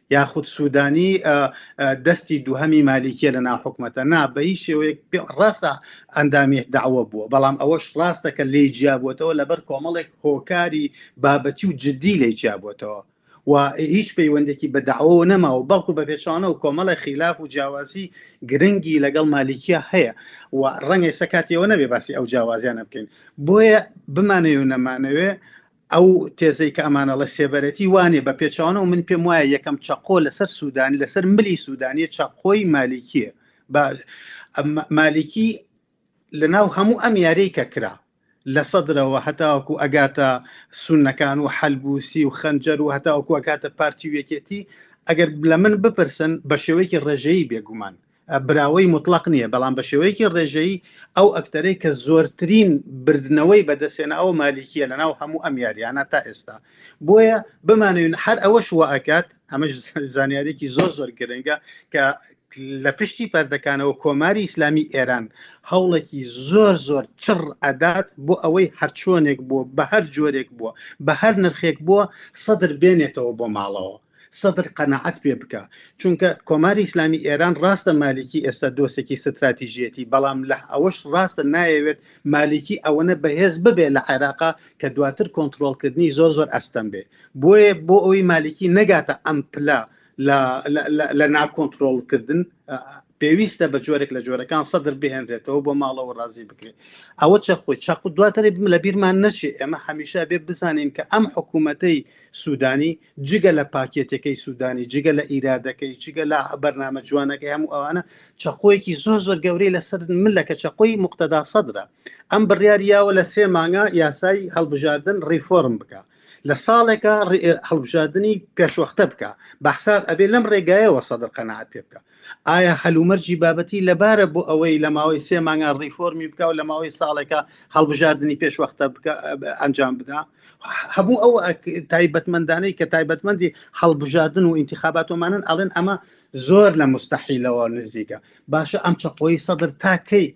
یاخود سودانی دەستی دووهەمی مالیکیە لە ناو حکومەتە نا بە هیچ شێوەیەک ڕاستە ئەندامیت داوە بووە بەڵام ئەوەش ڕاستە کە لی جیابووتەوە لەبەر کۆمەڵێک هۆکاری بابەتی و جددی لی جیابووتەوە و هیچ پەیوەندێکی بە داوەوە نەماوە بەڵکو بە پێچوانەوە کۆمەڵە خیلاف و جیاوازی گرنگی لەگەڵ مالیکیە هەیە و ڕەنگە ئێستا کاتیەوە نەبێ باسی ئەو جیاوازیانە بکەین بۆیە بمانەوێ و نەمانەوێ ئەو تێزەی کە ئەمان ئەڵێ سێبەرێتی وانیە بە پێچەوانەوە من پێم وایە یەکەم چەقۆ لەسەر سوودانی لەسەر ملی سوودانیە چەقۆی مالیکیە بە مالیکی لەناو هەموو ئەم یاری کە کرا لە سەدرەوە هەتاوەکو ئەگاتە سونەکان و حەلبوسی و خەنجەر و هەتاوەکو ئەکاتە پارتی و یەکێتی ئەگەر لە من بپرسن بە شێوەیەکی ڕێژەیی بێگومان براوەی موتڵەق نییە، بەڵام بە شێوەیەکی ڕێژەیی ئەو ئەکتەرەی کە زۆرترین بردنەوەی بەدەستهێنا ئەو مالیکییە لەناو هەموو ئەم یارییانە تا ئێستا، بۆیە بمانەوێت هەر ئەوەش وائەکات ئەمەش زانیاریێکی زۆر زۆر گرنگە کە لە پشتی پەردەکانەوە کۆماری ئیسلامی ئێران هەوڵێکی زۆر زۆر چڕ ئەدات بۆ ئەوەی هەرچۆنێک بووە بە هەر جۆرێک بووە بە هەر نرخێک بووە سەدر بێنێتەوە بۆ ماڵەوە سەدر قەناعەت پێ بکا چونکە کۆماری ئیسلامی ئێران ڕاستە مالیکی ئێستا دۆستێکی ستراتیژیەتی بەڵام لە ئەوەش ڕاستە نایەوێت مالیکی ئەوەنە بەهێز ببێ لە عێراقا کە دواتر کۆنتڕۆڵ کردنی زۆر زۆر ئەستەم بێ بۆیە بۆ ئەوی مالیکی نەگاتە ئەم پلە لە لە لە ناکۆنتڕۆڵ کردن پێویستە بە جۆرێک لە جۆرەکان سەدر بهێنرێتەوە بۆ ماڵەوە ڕازی بکرێت ئەوە چە خۆی چاق و دواتری بم لە بیرمان نەچێ ئێمە هەمیشە بێ بزانین کە ئەم حکوومەتەی سوودانی جگە لە پاکێتەکەی سوودانی جگە لە ئیرادەکەی جگە لە بەرنامە جوانەکەی هەموو ئەوانە چەقۆیەکی زۆر زۆر گەورەی لەسەر من لە کە چەقۆی مقتەدا سەدرە ئەم بڕیاریاوە لە سێ مانگە یاسای هەڵبژاردن ڕیفۆرم بکە لە ساڵێکە هەڵبژاردننی پێشوەختە بکە بەحساب ئەبێ لەم ڕێگایەوە سەدر قەنەعات پێ بکە ئایا هەلومەرجی بابەتی لەبارە بۆ ئەوەی لە ماوەی سێ مانگا ڕیفۆرمی بکە و لە ماوەی ساڵێکە هەڵبژاردننی پێشوەختە بکە ئەنجام بدا هەموو ئەو تایبەتمەندانەی کە تایبەتمەندی هەڵبژاردن و ئینتخاباتۆمانن ئەڵێن ئەمە زۆر لە مستەحیلەوە نزیکە باشە ئەم چەقۆی سەدر تاکەی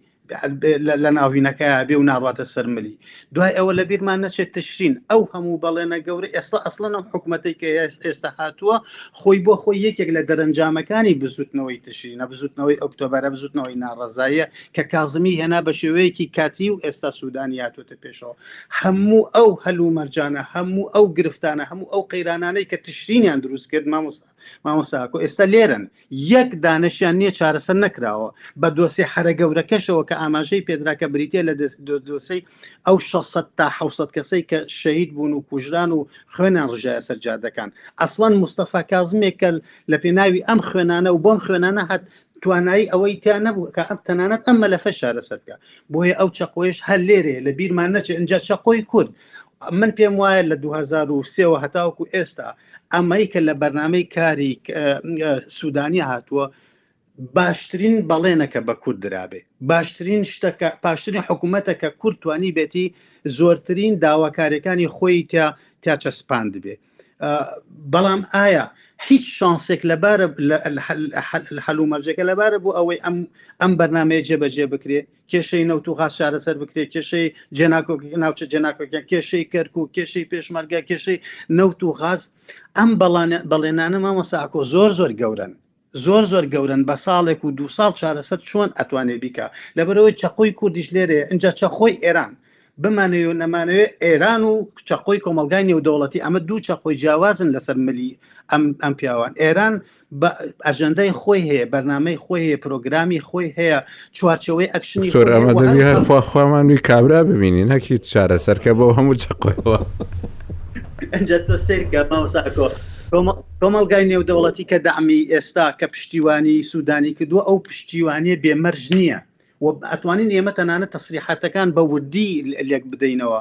لە ناوینەکەیا بێ و ناڕاتە سەر ملی دوای ئەوە لە بیرمان نەچێت تشرین ئەو هەموو بەڵێنە گەورە ئێستا ئەسڵە نەم حکوومەتێک کە ئێستا هاتووە خۆی بۆ خۆی یەکێک لە دەرەنجامەکانی بزوتنەوەی تشرینە بزوتنەوەی ئۆکتۆبەرە بزوتنەوەی ناڕزاییە کە کازمی هێنا بە شێوەیەکی کاتی و ئێستا سوودانی هاتوتە پێشەوە هەموو ئەو هەلوو مەرجانە هەموو ئەو گرفتانە هەموو ئەو قەیرانانەی کە تشرینیان دروست کرد مامۆستا مامۆستا ئاکۆ ئێستا لێرەن یەک دانەشیان نییە چارەسەر نەکراوە بە دۆسێ حرە گەورەکەشەوە کە ئاماژەی پێدرا کە بریتە لە دۆسەی ئەو 600 تا 600 کەسەی کە شەهید بوون و کوژران و خوێنان ڕژایە سەرجادەکان ئەسڵان مستەفا کازمێک کە لە پێناوی ئەم خوێنانە و بۆم خوێنانە هات توانایی ئەوەی تیا نەبوو کە ئەم تەنانەت ئەم مەلەفە شارەسەر بکە بۆیە ئەو چەقۆیش هەر لێرەیە لە بیرمان نەچێت ئینجا چەقۆی کورد من پێم وایە لە 2023ەوە هەتاوەکو ئێستا ئەمەی کە لە بەرنمەی کاری سوودانی هاتووە باشترین بەڵێنەکە بە کورد درابێ باشترین شتەکە پاشترین حکوومەتەکە کورتوانی بێتی زۆرترین داواکارەکانی خۆی تیا تیا چەسپاند بێ بەڵام ئایا هیچ شانسێک لەبارە حلومەرجەکە لەبارە بۆ ئەوەی ئەم ئەم بەرنمەیە جێبەجێ بکرێت کێشەی نەوت و غاز چارەسەر بکرێت کێشەی جێناکۆ ناوچە جێناکۆکە کێشەی کەرک و کێشەی پێشمەرگە کێشەی نەوت و غاز ئەم بەڵێنانە مامەساکۆ زۆر زۆر گەورن زۆر زۆر گەورەن بە ساڵێک و دوو ساڵ چارەسەر چۆن ئەتوانێ بیکا لەبەرئەوەی چەقۆی کوردیش لێرەیە ئینجا چەقۆی ئێران بمانەوێ نەمانەوێ ئێران و چەقۆی کۆمەڵگای نێودەوڵەتی ئەمە دوو چەقۆی جیاوازن لەسەر ملی ئەم ئەم پیاوان ئێران بە ئەژەندەی خۆی هەیە بەرنامەی خۆی هەیە پرۆگرامی خۆی هەیە چوارچەوەی ئەکشنی زۆر ئەمە دەبی هەرخوا خوامان وی کابرا ببینین هەکی چارە سەرکە بۆ هەموو چقۆەوە ئەجا تۆ سێرکە ماوساکۆ کۆمەڵگای نێودەوڵەتی کە دامی ئێستا کە پشتیوانی سوودانی کردووە ئەو پشتیوانیە بێمەرج نییە و ئەتوانین ئێمە تەنانە تەسریحاتەکان بە وردی لێک بدەینەوە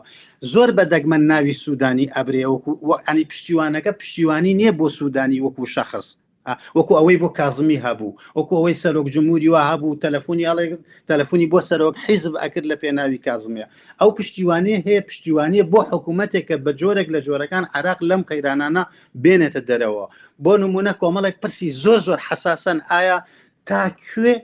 زۆر بە دەگمەن ناوی سوودانی ئەبرێوەکو وەکانی پشتیوانەکە پشتیوانی نییە بۆ سوودانی وەکو شەخص وەکو ئەوەی بۆ کازمی هەبوو وەکو ئەوەی سەرۆک جموری وا هەبوو تەلەفونی ئەڵێگرت تەلەفونی بۆ سەرۆک حیزب ئەکرد لە پێناوی کازمیە ئەو پشتیوانیە هەیە پشتیوانیە بۆ حکومەتێک کە بە جۆرێک لە جۆرەکان عێراق لەم قەیرانانە بێنێتە دەرەوە بۆ نمونە کۆمەڵێک پرسی زۆر زۆر حساسەن ئایا تا کوێ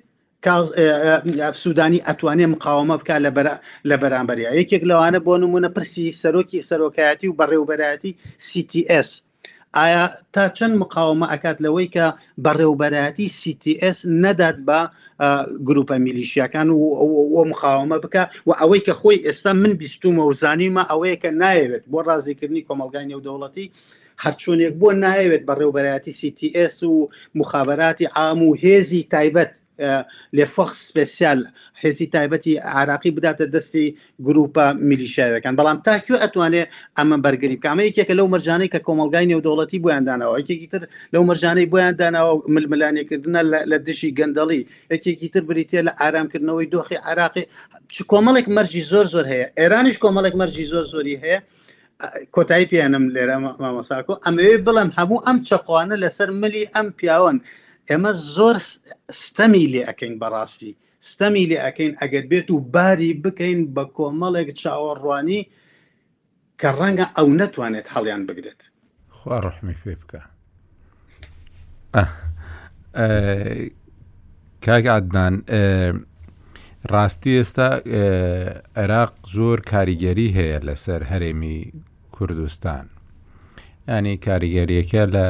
سوودانی ئەتوانێ مقاومە بکە لە بەرە لە بەرامبەریا یەکێک لەوانە بۆ نمونە پرسی سەرۆکی سەرۆکایەتی و بەڕێوبەرایەتی CTS ئایا تا چەند مقاومە ئەکات لەوەی کە بەڕێوبەرایەتی CTS نەدات بە گروپە میلیشیەکان و مقاومە بکە و ئەوەی کە خۆی ئێستا من بیستومە و زانیمە ئەوەیە کە ناوێت بۆ ڕازیکردنی کۆمەلگای نێودەوڵەتی هەرچۆنێک بۆ ناوێت بەڕێوبەرایەتی CTS و مخابراتی عام و هێزی تایبەت لێ فۆخس سپێسیال حێزی تایبەتی عراقی بداتە دەستی گروپە میلیشاوەکان بەڵام تاکوێ ئەتوانێ ئەمە بەرگری بکامە یەکێکە لەو مەرجانەی کە کۆمەلگای نێودەوڵەتی بۆیاندانەوە یەکێکی تر لەو مەرجانەی بۆیاندانەوە ململانێکردنە لە دژی گەندەڵی یەکێکی تر بریتە لە ئارامکردنەوەی دۆخی عراقی چ کۆمەڵێک مەرجی زۆر زۆر هەیە ئێرانیش کۆمەڵێک مەرجی زۆر زۆری هەیە کۆتایی پێێنم لێرە مامۆساکۆ ئەمەوێ بڵم هەموو ئەم چەقوانە لەسەر ملی ئەم پیاوەن ئێمە زۆر ستەمی لێ ئەەکەین بەڕاستی ستەمی لێ ئەەکەین ئەگەر بێت و باری بکەین بە کۆمەڵێک چاوەڕوانی کە ڕەنگە ئەو نەتوانێت هەڵیان بگرێت خوا ڕەحمی پێ بکا کاک عدنان ڕاستی ئێستا عێراق زۆر کاریگەری هەیە لەسەر هەرێمی کوردستان ینی کاریگەریەکە لە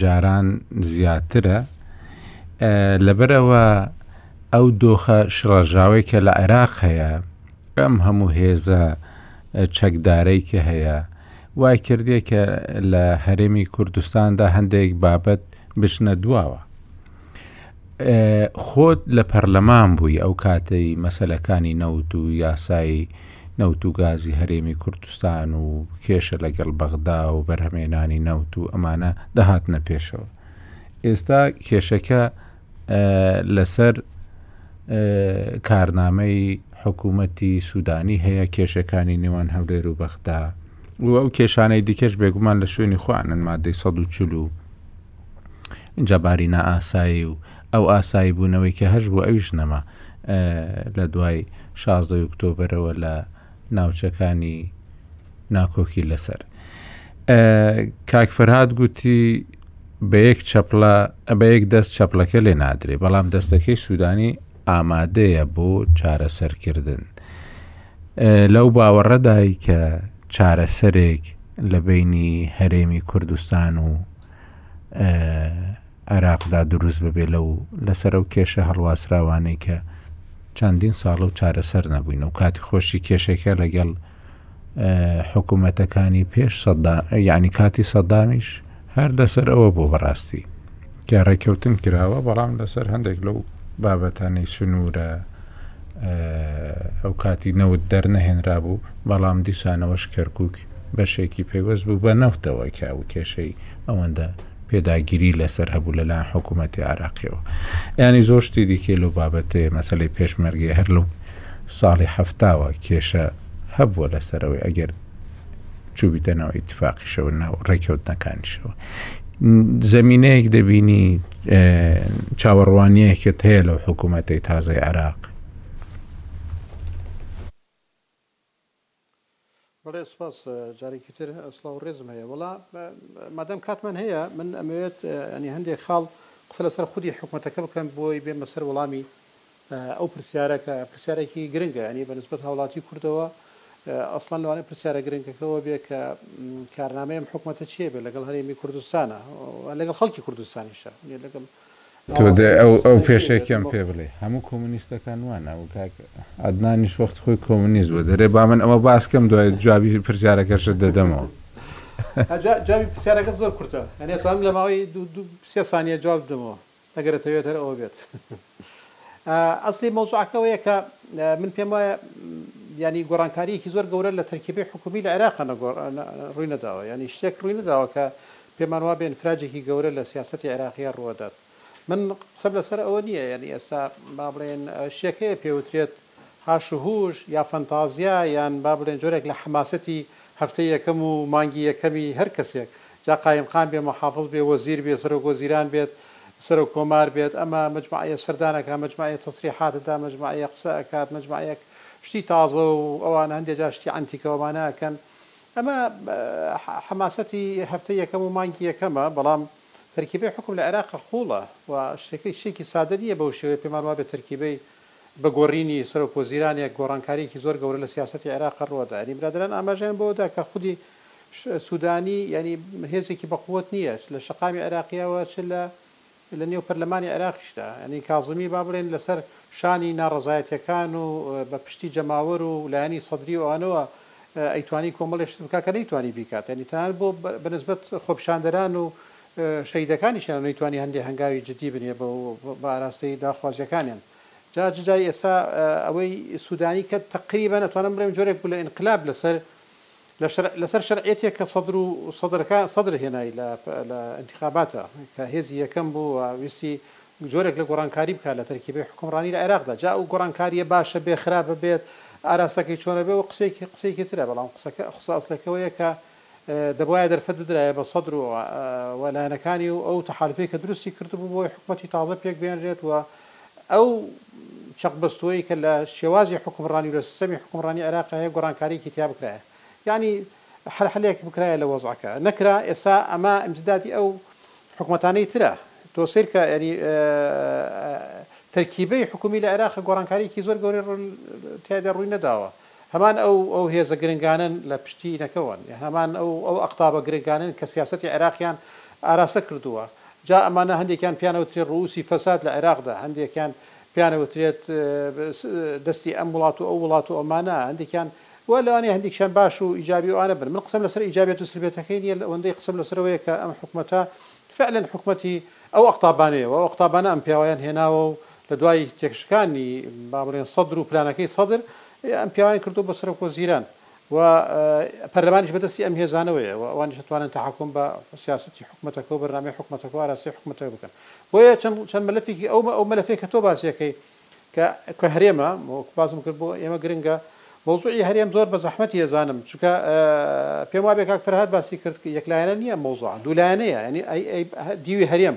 جاران زیاترە لەبەرەوە ئەو دۆخە شڕژاوی کە لە عێراق هەیە ئەم هەموو هێزە چەکدارەی کە هەیە وای کردیە کە لە هەرێمی کوردستاندا هەندێک بابەت بچنە دواوە خۆت لە پەرلەمان بووی ئەو کاتەی مەسلەکانی نەوت و یاسایی نەوت و گازی هەرێمی کوردستان و کێشە لەگەڵ بەغدا و بەرهەمێنانی نەوت و ئەمانە دەهاتنە پێشەوە ئێستا کێشەکە لەسەر کارنامەی حکوومەتی سوودانی هەیە کێشەکانی نێوان هەولێر و بەغدا و ئەو کێشانەی دیکەش بێگومان لە شوێنی خوانن مادەی 140 و اینجا باری نائاسایی و ئەو ئاسایی بوونەوەی کە هەش بوو ئەویش نەما لە دوای 16 ئۆکتۆبرەوە لە ناوچەکانی ناکۆکی لەسەر کاک فەرهاد گوتی بە یەک چەپلە بە یەک دەست چەپلەکە لێ نادرێ بەڵام دەستەکەی سوودانی ئامادەیە بۆ چارەسەرکردن لەو باوەڕەدای کە چارەسەرێک لە بینی هەرێمی کوردستان و عێراقدا دروست ببێ لەو لەسەر ئەو کێشە هەڵواسراوانەی کە چەندین ساڵە و چارەسەر نەبووین و کاتی خۆشی کێشەکە لەگەڵ حکوومەتەکانی پێش سەدا یعنی کاتی سەدامیش هەر لەسەر ئەوە بۆ بەڕاستی کە ڕێککەوتن کراوە بەڵام لەسەر هەندێک لەو بابەتانی سنوورە ئەو کاتی نەوت دەرنەهێنرا بوو بەڵام دیسانەوەش کەرکک بەشێکی پەیوەست بوو بە نەوتەوە کە و کێشەی ئەوەندە پێداگیری لەسەر هەبوو لەلایەن حکوومەتی عراقیەوە ینی زۆر شتی دیکەی لەو بابەتێ مەسلەی پێشمەرگی هەر لەو ساڵی هەفتاوە کێشە هەبووە لەسەرەوەی ئەگەر چوبیتەنەوە ئیتفاقیشەوە ناو ڕێککەوتنەکانیشەوە زمینەیەک دەبینی چاوەڕوانیەکت هەیە لەو حکوومەتەی تازای عراق بەڵێ سوپاس جارێکی تر سڵاو و ڕێزم هەیە وەڵا مادام کاتمان هەیە من ئەمەوێت ینی هەندێک خاڵ قسە لەسەر خودی حکومەتەکە بکەم بۆی بێمە سەر وەڵامی ئەو پرسیارە کە پرسیارێکی گرنگە ینی بە نسبەت هاوڵاتی کوردەوە ئەسڵان لەوانەیە پرسیارە گرنگەکەەوە بێ کە کارنامەیەم حکومەتە چیە بێ لەگەڵ هەرێمی کوردستانە لەگەڵ خەڵکی کوردستانیشە لەگەڵ تۆ دە ئەو ئەو پێشەکیەم پێ بڵێ هەموو کۆمونیستەکان وانە ئەو کاک عەدنانیش وەختی خۆی کۆمونیست بوو دەرێ با من ئەوە باس کەم دوای جوابی پرسیارەکەشت دەدەمەوە ها جا جوابی پرسیارەکەت زۆر کورتە یانی ئەتوانم لە ماوەی دوو دوو سێ سانیە جوابت بدەمەوە ئەگەر ئەتەوێت هەر ئەوە بێت ئا ئەسڵی مەوزوعەکە ئەوەیە کە من پێم وایە یانی گۆڕانکاریەکی زۆر گەورە لە تەرکیبەی حکوومی لە عێراقە نەگۆڕ ڕووی نەداوە یانی شتێک ڕووی نەداوە کە پێمان وابێ ئینفراجێکی گەورە لە سیاسەتی عێراقییا ڕووەدات. من قسەم لەسەر ئەوە نییە یانی ئێستا با بڵێین شتێک هەیە پێ وترێت هاش و هووش یا فەنتازیا یان با بڵێین جۆرێک لە حەماسەتی هەفتەی یەکەم و مانگی یەکەمی هەر کەسێک جا قایمقام بێ محافز بێ وەزیر بێ سەرۆک وەزیران بێت سەرۆک کۆمار بێت ئەمە مەجموعەیە سەردان ئەکات مەجموعەیە تەسریحات ئەدا مەجموعەیە قسە ئەکات مەجموعەیەک شتی تازە و ئەوانە هەندێ جار شتی عەنتیکە وەمانە ئەکەن ئەمە حەماسەتی هەفتەی یەکەم و مانگی یەکەمە، بەڵام تەرکیبەی حوکم لە عێراق قووڵە و شتەکەی شتێکی سادە نییە بەو شێوەیە پێمان وابێت تەرکیبەی بە گۆڕینی سەرۆک وەزیرانێک گۆڕانکارییەکی زۆر گەورە لە سیاسەتی عێراقە ڕووەدا. یانی برادەران ئاماژەیان بەوەدا کە خودی سوودانی یانی هێزێکی بەقووەت نییە چ لە شەقامی عێراقییەوە چ لە لە نێو پەرلەمانی عێراقیشدا یانی کازمی با بڵێن لە سەر شانی ناڕەزایەتیەکان و بە پشتی جەماوەر و لایەنی سەدری و ئەوانەوە ئەیتوانی کۆمەڵێ شت بکا کە نەیتوانی بیکات یانی تەنانەت بۆ بە نسبەت خۆپیشاندەران و شەهیدەکانیشیان نەیتوانی هەندێ هەنگاوی جدی بنێ بە بە ئاراستەی داخوازیەکانیان جا جای ئێستا ئەوەی سودانی کە تەقریبەن ئەتوانم بڵێم جۆرێک بوو لە ئینقلاب لە سەر لە شەرع لەسەر شەرعیەتێک کە سەدر و سەدرەکە سەدر هێنای لە لە ئینتیخاباتە کە هێزی یەکەم بوو و ویستی جۆرێک لە گۆڕانکاری بکات لە تەرکیبەی حوکمڕانی لە عێراقدا جا ئەو گۆڕانکارییە باشە بێ خراپە بێت ئاراستەکەی چۆنە بێ و قسەیەکی قسەیەکی ترە بەڵام قسەکە قسە ئەسڵەکە ئەوەیە کە دەبوایە دەرفەت بدرایە بە سەدر و و لایەنەکانی و ئەو تەحالفەی کە دروستی کردبوو بۆی حکومەتی تازە پێک بێنرێت و ئەو چەقبەستووەی کە لە شێوازی حوکمڕانی و لە سیستەمی حوکمڕانی عێراق هەیە گۆڕانکارییەکی تیا بکرایە یانی حەلحەلێک بکرایە لە وەزعەکە نەکرا ئێستا ئەمە ئیمتیدادی ئەو حکومەتانەی ترە تۆ سەیر کە یانی تەرکیبەی حکومی لە عێراق گۆڕانکارییەکی زۆر گەورەی تیادا ڕووی نەداوە هەمان ئەو ئەو هێزە گرنگانەن لە پشتی نەتەوەن، هەمان ئەو ئەو ئەقتابە گرنگانەن کە سیاسەتی عێراقیان ئاراستە کردووە، جا ئەمانە هەندێکیان پێیان ئەوترێت رووسی فەساد لە عێراقدا، هەندێکیان پێیان ئەوترێت دەستی ئەم وڵات و ئەو وڵات و ئەمانە، هەندێکیان و لەوانەیە هەندێکیشان باش و ئیجابی ئەوانە بن، من قسەم لەسەر ئیجابیەت و سلبیەتەکەی نییە ئەوەندەی قسەم لەسەر ئەوەیە کە ئەم حکومەتە فعلەن حکومەتی ئەو ئەقتابانەیە و ئەو ئەقتابانە ئەم پیاوەیان هێناوە و لە دوای تێکشکانی با بڵێن سەدر و پلانەکەی سەدر ئەم پیاوەیان کردووە بە سەرۆک وەزیران و پەرلەمانیش بەدەستی ئەم هێزانەوەیە و ئەوانیش دەتوانن تەحەکوم بە سیاسەتی حکومەتەکە و بەرنامەی حکومەتەکە و ئاراستەی حکومەتەکە بکەن بۆیە چەند چەند مەلەفێکی ئەو ئەو مەلەفەی کە تۆ باسیەکەی کە کە هەرێمە وەک باسم کرد بۆ ئێمە گرنگە مەوزوعی هەرێم زۆر بە زەحمەتی ئێزانم چونکە پێم وابێ کاک فەرهاد باسی کرد کە یەکلایەنە نییە مەوزوعە دوولایەنەیە یعنی ئەی دیوی هەرێم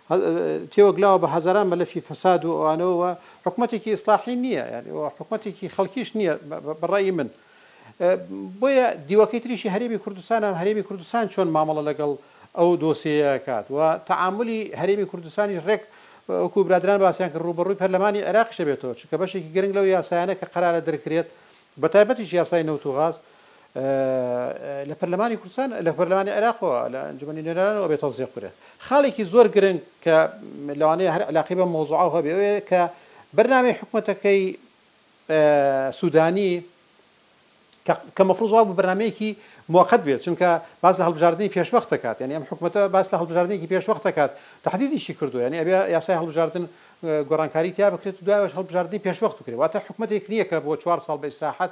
تێوەگلاوە بە هەزاران مەلەفی فەساد و ئەوانەوە و حکومەتێکی ئیسلاحی نییە یانی و حکومەتێکی خەڵکیش نییە بە ڕەئی من بۆیە دیوەکەی تریشی هەرێمی کوردستانە هەرێمی کوردستان چۆن مامەڵە لەگەڵ ئەو دۆسیەیە کات و تەعاملی هەرێمی کوردستانیش ڕێک وەکو برادران باسیان کرد ڕووبەڕووی پەرلەمانی عێراقیش دەبێتەوە چونکە بەشێکی گرنگ لەو یاسایانە کە قەرارە دەرکرێت بەتایبەتیش یاسای نەوت و غاز لە پەرلەمانی کوردستان، لە پەرلەمانی عێراقەوە، لە ئەنجومەنی نوێنەرانەوە ئەبێتە زێ قورێ. خاڵێکی زۆر گرنگ کە لەوانەیە هەر عیلاقەی بەم مەوزوعە هەبێ ئەوەیە کە بەرنامەی حکومەتەکەی سوودانی کە کە مەفروز وا بوو بەرنمەیەکی موقت بێت چونکە باس لە هەڵبژاردننی پێشوەخت دەکات یعنی ئەم حکوومەتە باس لە هەڵبژاردنێکی پێشوەخت دەکات تهدیدیشی کردو یعنی ئەبێ یاسای هەڵبژاردن گۆڕانکاری تیا بکرێت دوایش هەڵبژاردننی پێشوەخت بکرێت واتە حکوومەتێک نییە کە بۆ چوار ساڵ بە ئیسراحەت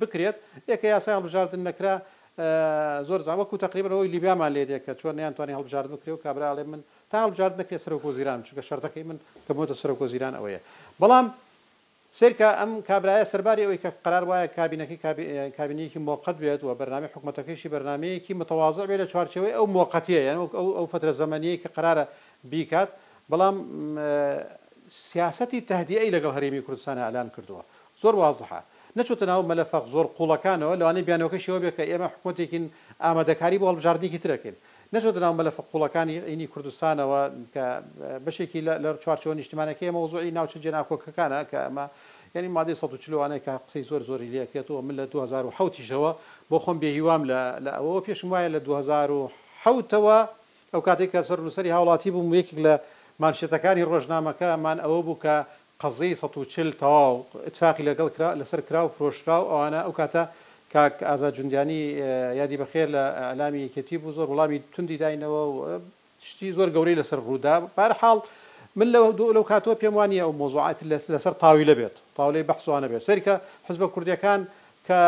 بکرێت ئێکە یاسای هەڵبژاردن نەکرا زۆر جا وەکو تەقریبەن ئەوەی لیبیامان لێ دێ کە چۆن نەیانتوانی هەڵبژاردن بکرێ و کابرا ئەڵێ من تا هەڵبژاردن نەکرێ سەرۆک وەزیرانم چونکە شەرتەکەی من کە بمەوتە سەرۆک وەزیران ئەوەیە بەڵام سەیرکە ئەم کابرایە سەرباری ئەوەی کە قەرار وایە کابینەکەی کابینەیەکی مۆقەت بێت و بەرنامەی حکومەتەکەیشی بەرنمەیەکی متەواضع بێت لە چوارچێوەی ئەو مۆقەتیە یان وەک ئەو ئەو فترە زەمەنیەی کە قەرارە بیکات بەڵام سیاسەتی تهدیئەی لەگەڵ هەرێمی کوردستان ئالان کردووە زۆر وازحە نەچۆتە ناو مەلەفە زۆر قوڵەکانەوە، لەوانەیە بیانوەکەشی ئەوە بێت کە ئێمە حکومەتێکین ئامادەکاری بۆ هەڵبژاردنێکی ترەکەین، نەچۆتە ناو مەلەفە قوڵەکانی ینی کوردستانەوە کە بەشێکی لە لە چوارچێوە نیشتیمانەکەیە، مەوزوعی ناوچە جێناکۆکەکانە کە ئەمە ینی مادەی سەد و چل وانەیە کە قسەی زۆر زۆری لێ کرێت و من لە دوو هەزار و حەوت یشەوە بۆ خۆم بێ هیوام لە لە ئەوەوە پێشم وایە لە دوو هەزار و حەوت ەوە ئەو کاتەی کە سەرنووسەری هاوڵاتی بووم یەکێک لە مانشێتەکانی ڕۆژنامەکە مان ئەوە بوو کە قەزیەی سەد و چل تەواو ئیتفاقی لەگەڵ کرا لەسەر کرا و فرۆشرا و ئەوانە ئەو کاتە کاک ئازاد جوندیانی یادی بەخێر لە ئیعلامی یەکێتی بوو زۆر وڵامی توندی داینەوە و شتی زۆر گەورەی لەسەر ڕوودا بەهەرحاڵ من لەو لەو کاتەوە پێم وا نییە ئەو مەوزوعە ئیتر لەسەر تاویلە بێت تاویلەی بەحس و ئەوانە بێت سەیرکە حزبە کوردیەکان کە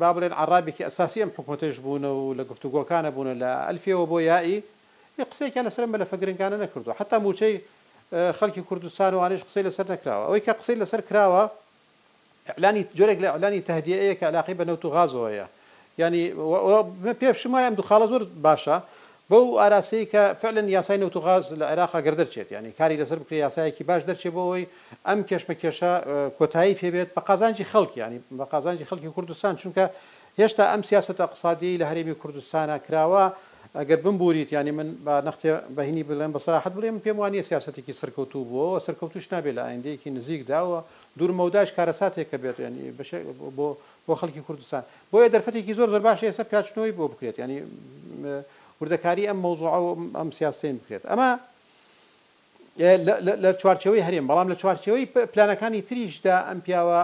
با بڵێن عەڕابێکی ئەساسی ئەم حکومەتەیش بوونە و لە گفتوگۆکانە بوونە لە ئەلفێوە بۆ یائی هیچ قسەیەکیان لەسەر ئەم مەلەفە گرنگانە نەکردووە حەتا مووچەی خەلکی کوردستان و ئانیش قسەی لەسەر نەکراوە ئەوەی کە قسەی لەسەر کراوە اعلانی جۆرێک لە اعلانی تەهدیەیە کە علاقەی بە نەوت و غازەوە هەیە یانی وە پێ شم وایە ئەم دوو خاڵە زۆر باشە بەو ئاراستەی کە فعلا یاسای نەوت و غاز لە عێراق گەر دەرچێت یانی کاری لەسەر بکرێ یاسایەکی باش دەرچێ بۆ ئەوەی ئەم کێشمەکێشە کۆتایی پێ بێت بە قازانجی خەلک یانی بە قازانجی خەلکی کوردستان چونکە هێشتا ئەم سیاسەتە اقتصادیەی لە هەرێمی کوردستانا کراوە گەر بمبوریت یانی من با نەختێ بەهینی بلێم بە سەراحەت بلێم من پێم وانیە سیاسەتێکی سەرکەوتوو بووە و سەرکەوتووش نابێت لە ئایندەیەکی نزیکدا و دوور مەوداش کارەساتێکە بێت یانی بەشێ بۆ بۆ خەلکی کوردستان بۆیە دەرفەتێکی زۆر زۆر باشە ئێستا پیاچنەوەی بۆ بکرێت یانی وردەکاری ئەم مەوزوعە و ئەم سیاستەین بکرێت ئەمە لە چوارچێوەی هەرێم، بەڵام لە چوارچێوەی پلانەکانی تریشدا ئەم پیاوە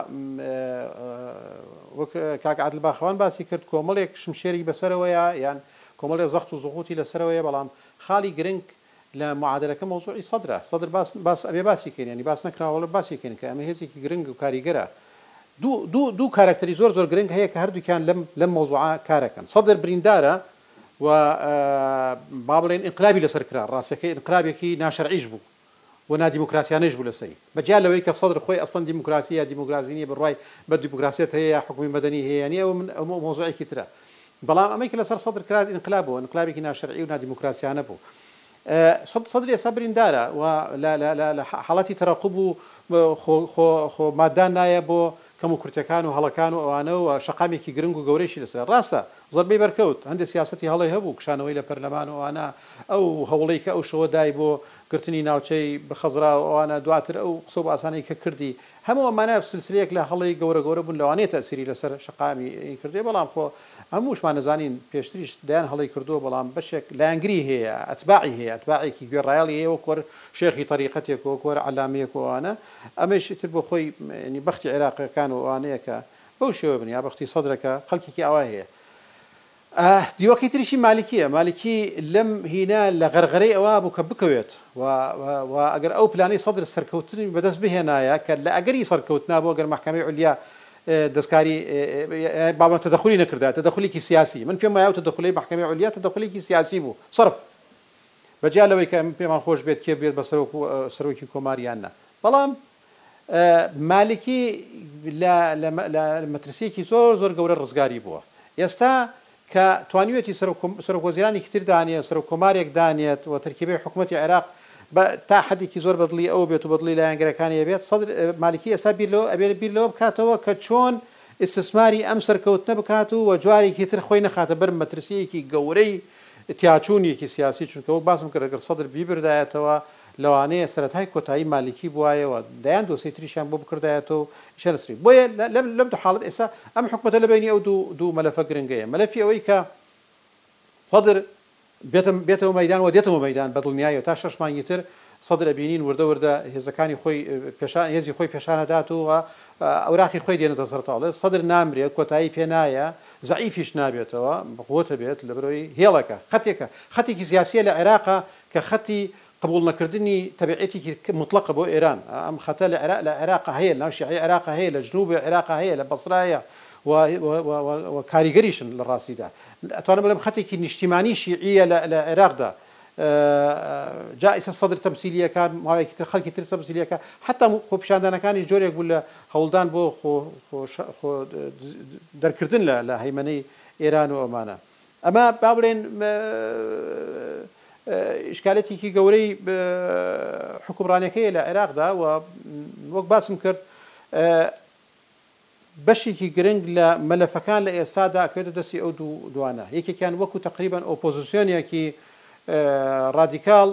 وەک کاک عادل باخەوان باسی کرد کۆمەڵێک شمشێری بەسەرەوەیە یان کۆمەڵێ زەخت و زوغوتی لەسەرەوەیە بەڵام خاڵی گرنگ لە معادلەکە مەوزوعی سەدرە سەدر باس باس ئەبێ باسی کەین ینی باس نەکراوەڵە باسی کەین کە ئەمە هێزێکی گرنگ و کاریگەرە دوو دوو دوو کارەکتەری زۆر زۆر گرنگ هەیە کە هەردووکیان لەم لەم مەوزوعە کارەکەن سەدر بریندارە و با بڵێین ئینقلابی لەسەر کرا، ڕاستەکەی ئینقلابێکی ناشەرعیش بوو و نادیموکراسیانەیش بوو لەسەری، بە جیا لەوەی کە سەدر خۆی ئەسڵەن دیموکراسی یا دیموکراسی نییە، بڕوای بە دیموکراسیەت هەیە یا حوکمی مەدەنی هەیە یا نییە، ئەوە مەوزوعێکی ترە، بەڵام ئەمەی کە لەسەر سەدر کرا ئینقلاب بوو، ئینقلابێکی ناشەرعی و نادیموکراسیانە بوو. سەد سەدر ئێستا بریندارە و لە لە لە لە حاڵەتی تەرەقوب و خۆ خۆ خۆ مادان نایە بۆ کەم و کورتیەکان و هەڵەکان و ئەوانە و شەقامێکی گرنگ و گەورەیشی لەسەرە ڕاستە زەربەی بەرکەوت هەندێ سیاسەتی هەڵەی هەبوو کشانەوەی لە پەرلەمان و ئەوانە ئەو هەوڵەی کە ئەو شەوە دای بۆ گرتنی ناوچەی خەزرا و ئەوانە دواتر ئەو قسە و باسانەی کە کردی هەموو ئەمانە سلسلەیەک لە هەڵەی گەورە گەورە بوون لەوانەیە تەئسیری لەسەر شەقامی کردبێ بەڵام خۆ ئەم وشمان نەزانین پێشتریش دەیان هەڵەی کردووە بەڵام بەشێک لایەنگری هەیە ئەتباعی هەیە ئەتباعێکی گوێ ڕایەڵی هەیە وەک وەر شێخی تەریقەتێک و وەک وەر عەلامەیەک و ئەوانە ئەمەیش ئیتر بۆ خۆی یانی بەختی عێراقیەکان و ئەوانەیە کە بەو شێوە بن یا بەختی سەدرەکە خەڵکێکی ئاوا هەیە ئە دیوەکەی تریشی مالکیە مالکی لەم هینا لە غەرغەرەی ئەوە بوو کە بکەوێت و و و ئەگەر ئەو پلانەی سەدر سەرکەوتنی بەدەست بهێنایە کە لە ئەگەری سەرکەوتنا بۆ ئەگەر مەحکەمەی عولیا دەستکاری بابان تەدەخولی نەکردایە تەدەخولێکی سیاسی من پێم وایە ئەو تەدەخولەی مەحکەمەی عولیا تەدەخولێکی سیاسی بوو صرف بە جیا لەوەی کە پێمان خۆش بێت کێ بێت بە سەرۆک و سەرۆکی کۆمار یان نا بەڵام مالکی لە مەترسیەکی زۆر زۆر گەورە ڕزگاری بووە ئێستا کە توانیوێتی سەرۆک وەزیرانێکی تر دانێ، سەرۆک کۆمارێک دانێت و تەرکیبەی حکومەتی عێراق بە تا حەدێکی زۆر بە دڵی ئەو بێت و بە دڵی لایەنگرەکانی ئەبێت، سەدر، مالکی ئێستا بیر لەوە ئەبێت بیر لەوە بکاتەوە کە چۆن ئیستسماری ئەم سەرکەوتنە بکات و وە جارێکی تر خۆی نەخاتە بەر مەترسییەکی گەورەی تیاچوونیەکی سیاسی، چونکە وەک باسم کرد ئەگەر سەدر بیبردایەتەوە لەوانەیە سەرەتای کۆتایی مالکی بوایە و دەیان دۆسێی تریشیان بۆ بکردایەتەوە و ئیشە نەسرین. بۆیە لەم لەم دوو حاڵەت ئێستا ئەم حکومەتە لە بەینی ئەو دوو دوو مەلەفە گرنگەیە. مەلەفی ئەوەی کە سەدر بێتە بێتەوە مەیدان و دێتەوە مەیدان بە دڵنیایەوە تا شەش مانگی تر سەدر ئەبینین وردە وردە هێزەکانی خۆی پێشان هێزی خۆی پێشان ئەدات و ئەوراقی خۆی دێنێتە سەر تاڵێ. سەدر نامرێ کۆتایی پێ نایە زەعیفیش نابێتەوە بە قوت ئەبێت لەبەرئەوەی هێڵەکە خەتێکە خەتێکی سیاسیە لە عێراقا کە خەتی قبوڵ نەکردنی تەبعیەتێکی موتڵەقە بۆ ئێران، ئەم خەتە لە عێراق لە عێراقا هەیە، لەناو شیعەی عێراقا هەیە، لە جنوب عێراقا هەیە، لە بەسرا هەیە و و کاریگەریشن لە ڕاستیدا. ئەتوانم بڵێم خەتێکی نیشتیمانی شیعییە لە لە عێراقدا. جا ئیسە سەدر تەمسیلییەکە، ماوەیەکی تر خەڵکی تر تەمسیلییەکە، حەتا خۆپیشاندانەکانیش جۆرێک بوو لە هەوڵدان بۆ خۆ خۆ خۆ دەرکردن لە لە هەیمەنەی ئێران و ئەمانە. ئەمە با بڵێن ئیشکالەتێکی گەورەی حوکمڕانەکەیە لە عێراقدا و وەک باسم کرد بەشێکی گرنگ لە مەلەفەکان لە ئێستادا ئەکەوێتە دەستی ئەو دوو دوانە یەکێکیان وەکو تقریبان ئۆپۆزیسیۆنێکی ڕادیکاڵ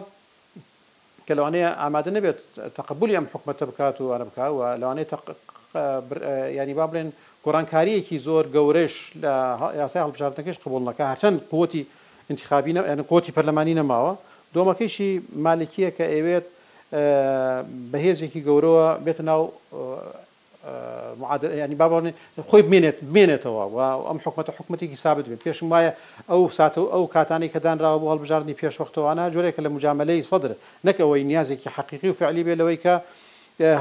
کە لەوانەیە ئامادە نەبێت تەقەبولی ئەم حکومەتە بکات و ئەرە بکات و لەوانەیە تەق بر یانی با بڵێن گۆڕانکاریەکی زۆر گەورەش لە یاسای هەڵبژاردنەکەش قبول نەکە هەرچەند قوتی انتخابی نە یعنی قوتی پەرلەمانی نەماوە دومەکەیشی مالکیە کە ئەیەوێت بە هێزێکی گەورەوە بێتە ناو معادلە یانی با بڵێ خۆی بمێنێت بمێنێتەوە و ئەم حکومەتە حکومەتێکی سابت بێت پێشم وایە ئەو سات و ئەو کاتانی کە دانراوە بۆ هەڵبژاردنی پێشوەختەوانە جۆرێکە لە مجامەلەی سەدر نەک ئەوەی نیازێکی حەقیقی و فعلی بێ لەوەی کە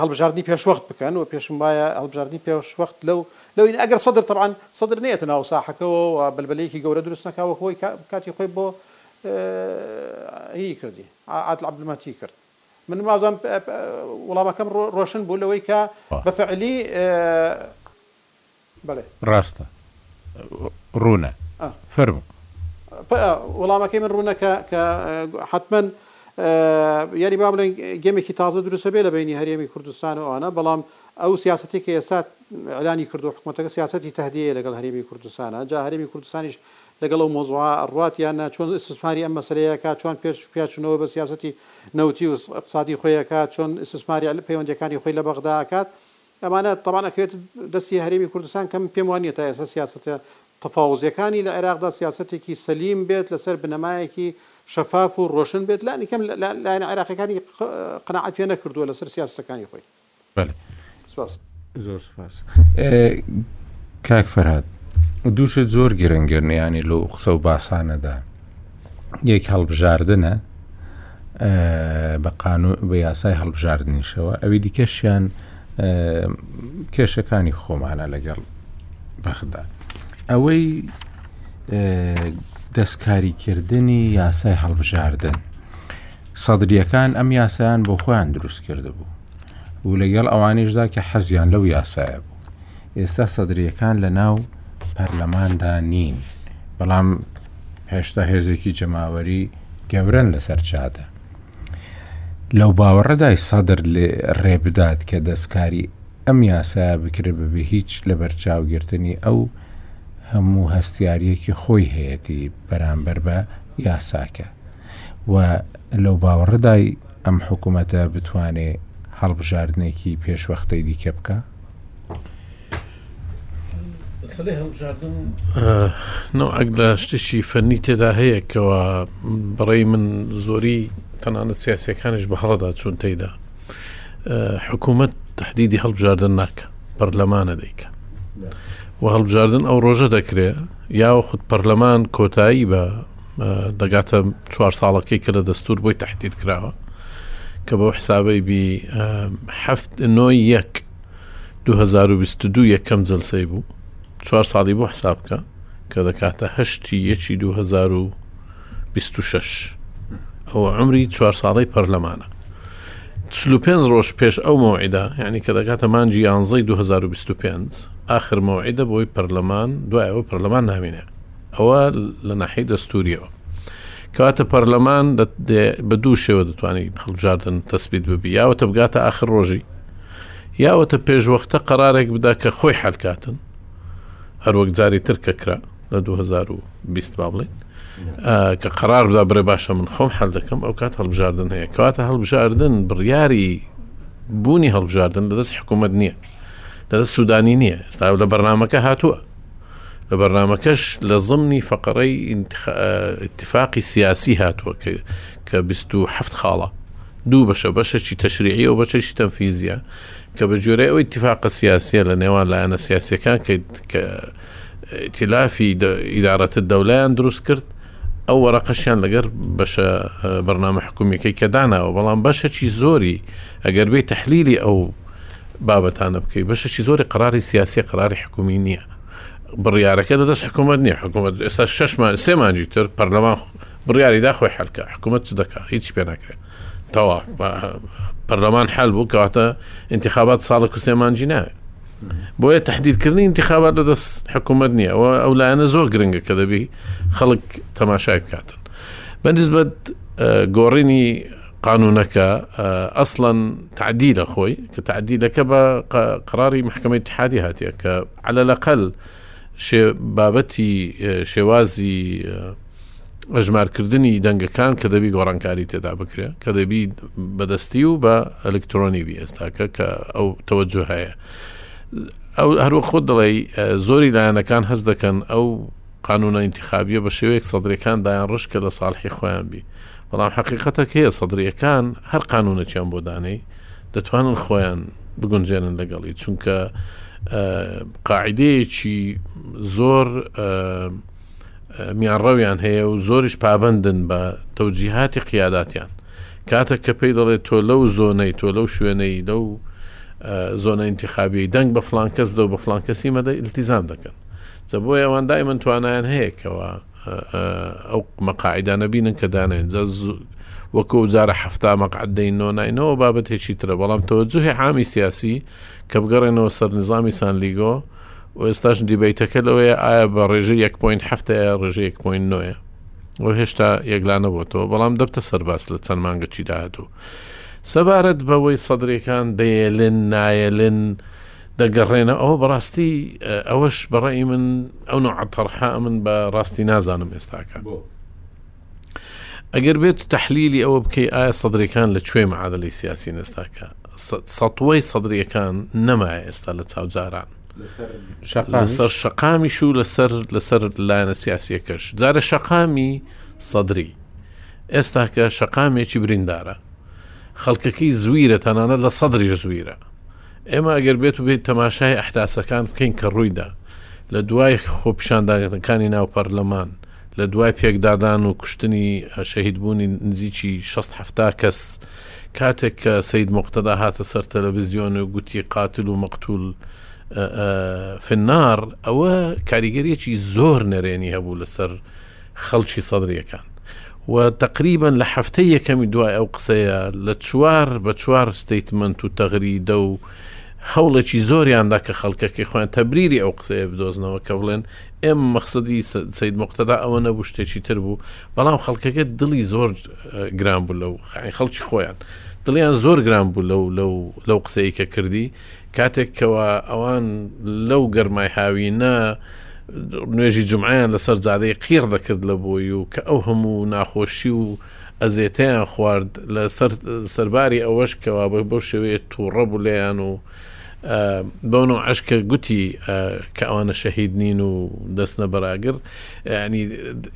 هەڵبژاردنی پێشوەخت بکەن و پێشم وایە هەڵبژاردنی پێشوەخت لەو لەوین ئەگەر سەدر تەبعەن سەدر نێتە ناو ساحەکەەوە و بەلبەلەیەکی گەورە دروست نەکا وەک هۆی کاتی خۆی بۆ هی کردی عادل عەبدولمەتی کرد من وازم وڵامەکەم ڕۆشن بوو لەوەی کە بە فعلی بەڵێ. ڕاستە ڕوونە فەرموو. وڵامەکەی من ڕوونە کە کە حەتمەن یانی با بڵێن گێمێکی تازە دروست ئەبێ لە بەینی هەرێمی کوردستان و ئەوانە بەڵام ئەو سیاسەتەی کە ئێستا ئیعلانی کردووە حکومەتەکە سیاسەتی تەهدیەیە لەگەڵ هەرێمی کوردستانا جا هەرێمی کوردستانیش لەگەڵ ئەو مەوزوعە ڕات یان نا، چۆن ئیستسماری ئەم مەسەلەیە ئەکات، چۆن پێش پیاچونەوە بە سیاسەتی نەوتی و ئیقتسادی خۆی ئەکات، چۆن ئیستسماری پەیوەندیەکانی خۆی لە بەغدا ئەکات، ئەمانە تەبعەن ئەکەوێتە دەستی هەرێمی کوردستان کە من پێم وانیە تا ئێستا سیاسەتە تەفاوزیەکانی لە عێراقدا سیاسەتێکی سەلیم بێت لەسەر بنەمایەکی شەفاف و ڕۆشن بێت لانی کەم لایەنە عێراقیەکانی قەناعەت پێ نەکردوە لەسەر سیاسەتەکانی خۆی. بەلی سپاس زۆر سپاس کاک فەرهاد دووشت زۆر گرنگرن ینی لەو قسە و باسانەدا یەک هەڵبژاردنە بە قانون بە یاسای هەڵبژاردنیشەوە ئەوی دیکەشیان کێشەکانی خۆمانە لەگەڵ بەخدا ئەوەی دەستکاریکردنی یاسای هەڵبژاردن سەدرییەکان ئەم یاسایان بۆ خۆیان دروست کردبوو و لەگەڵ ئەوانیشدا کە حەزیان لەو یاسایە بوو ئێستا سەدرییەکان لە ناو پەرلەماندا نین بەڵام هێشتا هێزێکی جەماوەری گەورن لەسەر چادە لەو باوەڕەدای سەدر لێ ڕێبدات کە دەستکاری ئەم یاسایە بکرێت بەبێ هیچ لە بەرچاوگرتنی ئەو هەموو هەستیارەکی خۆی هەیەتی بەرامبەر بە یاساکە و لەو باوەڕەدای ئەم حکوومەتە بتوانێ هەڵبژاردنێکی پێشوەختەی دیکە بکە؟ سەێ هەڵبژاردن نەوەک لە شتێکی فەرنی تێدا هەیە کەەوە بڕێ من زۆری تەنانەت سیاسەکانش بە هەڵدا چون تێدا حکوومەت تهدیدی هەڵبژاردن ناکە پەرلەمانە دەیکە و هەڵبژاردن ئەو ڕۆژە دەکرێت یاوە خود پەرلەمان کۆتایی بە دەگاتە چوار ساڵەکەی کە لە دەستور بۆی تهدید کراوە کە بەو حسابەی بی هەفت نۆی یەک 2022 یەکەم جلسەی بوو چوار ساڵی بۆ حساب بکە کە دەکاتە هەشتی یەکی 2026 ئەوە عمری چوار ساڵی پەرلەمانە پێنج ڕۆژ پێش ئەو مەوعدا یعنی کە دەکاتە مانجی یانزەی 2025 آخر مەوعدە بۆی پەرلەمان دوایەوە پەرلەمان نامینە ئەوە لە ناحی دەستوریەوە کاتە پەرلەمان بە دوو شێوە دەتوانانی هەڵبژاردن تەسبیت ببی یاوەتە بگاتە ئاخر ڕۆژی یاوەتە پێشوەختە قەرارێک بدا کە خۆی حلکاتن هەروەک جاری تر کە کرا لە 2020 با بڵێن کە قرار بدا بڕێ باشە من خۆم حل دەکەم ئەو کات هەڵبژاردن هەیە کاتە هەڵبژاردن بڕیاری بوونی هەڵبژاردن لەدەست حکوومەت نییە لەدەست سوودانی نییە ئێستا لە بەرنمەکە هاتووە لە بەرنامەکەش لە زمنی فەقەڕەی اتفاقی سیاسی هاتووە کە هەفت خاڵە دوو بەشە بەشەکی تەشریعی و بەشەکی تەنفیزیە کە بە جۆرە ئەوی اتفاقە سیاسە لە نێوان لایەنە سیاسەکان کە تلافی ئیدارەتە دەولیان دروست کرد ئەو وەرەقەشیان لەگەر بەشە بەرنامە حکومیەکەی کە داناوە بەڵام بەشەکی زۆری ئەگەر بێ تحلیلی ئەو بابەتانە بکەی بەشەکی زۆری قەراری سیاسی قەراری حکومی نییە بڕیارەکە لە دەست حکوومەت نیە حکوومەت ئێستا ششمان سێمانجی تر پەرلەمان بڕیاری داخۆی حلکە حکوومەت چ دەکات هیچ پێ ناکرێت تەوا پەرلەمان حل بوو کەواتە انتخابات ساڵە کوسێمانجی ناوێت بۆیە تهدیدکردنی انتخابات لە دەست حکوومەت نییە ئەوە ئەو لایەنە زۆر گرنگە کە دەبی خەڵک تەماشای بکاتن بەنسبت گۆڕینی قانونەکە ئەسڵەن تعدیلە خۆی کە تعدیلەکە بە قراری محکمە اتحادی هاتیە کە على لەقل بابەتی شێوازی ئەژمارکردنی دەنگەکان کە دەبی گۆڕانکاری تێدا بکرێ کە دەبی بەدەستی و بە ئەلکترۆنی بی ئێستاکە کە ئەو تەوەجه هەیە ئەو هەروە خۆ دڵی زۆری لایەنەکان هەز دەکەن ئەو قانونە ئینتیخابیە بە شێوەیەک سەدرەکان دایان ڕژ کە لە ساڵحی خۆیان بی بەڵام حقیقەتە کەیە سەدرریەکان هەر قانونەکیان بۆ دانەی دەتوانن خۆیان بگونجێنن لەگەڵی چونکە قاعدەیەکی زۆر میانڕەویان هەیە و زۆریش پابندن بە تەوجیهاتی قیاداتیان کاتە کە پێی دەڵێت تۆ لەو زۆنەی تۆ لەو شوێنەی لەو زۆنە انتخابی دەنگ بە فلان کەس دە بە فلان کەسی مەدە التیزان دەکەن جا بۆیە ئەوان دائیمەن توانایان هەیە کەوا ئەو مەقاعدانە بینن کە دانێن جا وەکو جارە هەفتا مەقعد دەین نۆ ناینەوە بابەتێکی ترە بەڵام تەوەجوهی عامی سیاسی کە بگەڕێنەوە سەر نظامی سانلیگۆ و ئێستاش دیبیتەکە لەوەیە ئایا بە ڕێژە 1.7 ڕێژە 1.9 و هێشتا یەکلانە بۆتەوە بەڵام دەبتە سەرباس لە چەند مانگەکی داهاتوو سەبارەت بەوەی سەدرەکان دەیەلن نایەلن دەگەڕێنەوە بەڕاستی ئەوەش بەڕێی من ئەو نوع عطرحا من بە ڕاستی نازانم ئێستاکە ئەگەر بێت تحلیلی ئەوە بکەی ئایا سەدرەکان لە کوێ معادلی سیاسی نستاکە سەوەی سەدرەکان نەمایە ئێستا لە چاوجاران لەسەر شقامیش و لەسەر لەسەر لایەنە سیاسیەکەش جارە شقامی سەدری ئێستاکە شقامێکی بریندارە خەڵکەکەی زویرە تەنانەت لە سەدریش زویرە ئێمە ئەگەر بێت و بێت تەماشای ئەحداسەکان بکەین کە ڕوویدا لە دوای خۆپیشاندانەکانی ناو پەرلەمان لە دوای پێکدادان و کوشتنی شەهیدبوونی نزیکی 16 کەس کاتێک کە سید مقتدا هاتە سەر تەلەڤزیۆن و گوتی قاتل و مەقتول فنار ئەوە کاریگەریەکی زۆر نەرێنی هەبوو لەسەر خەڵکی سەدریەکان و تەقریبەن لە هەفتەی یەکەمی دوای ئەو قسەیە لە چوار بە چوار ستەیتمنت و تەغریدە و هەوڵێکی زۆریاندا کە خەڵکەکەی خۆیان تەبریری ئەو قسەیە بدۆزنەوە کە بڵێن ئێم مەخصدی سید مقتدا ئەوە نەبوو شتێکی تر بوو بەڵام خەڵکەکە دڵی زۆر گران بوو لەو خەڵکی خۆیان دڵیان زۆر گران بوو لەو لەو لەو قسەیە کردی کاتێک کەوا ئەوان لەو گەرمای هاوینە نوێژی جمعیان لەسەر جادەی قیڕ دەکرد لە بۆی و کە ئەو هەموو ناخۆشی و ئەزێتیان خوارد لە سەر سەرباری ئەوەش کەوا بە بەو شێوەیە تووڕە بوو لێیان و بەونە عشکە گوتی کە ئەوانە شەهید نین و دەستنە بەراگر ینی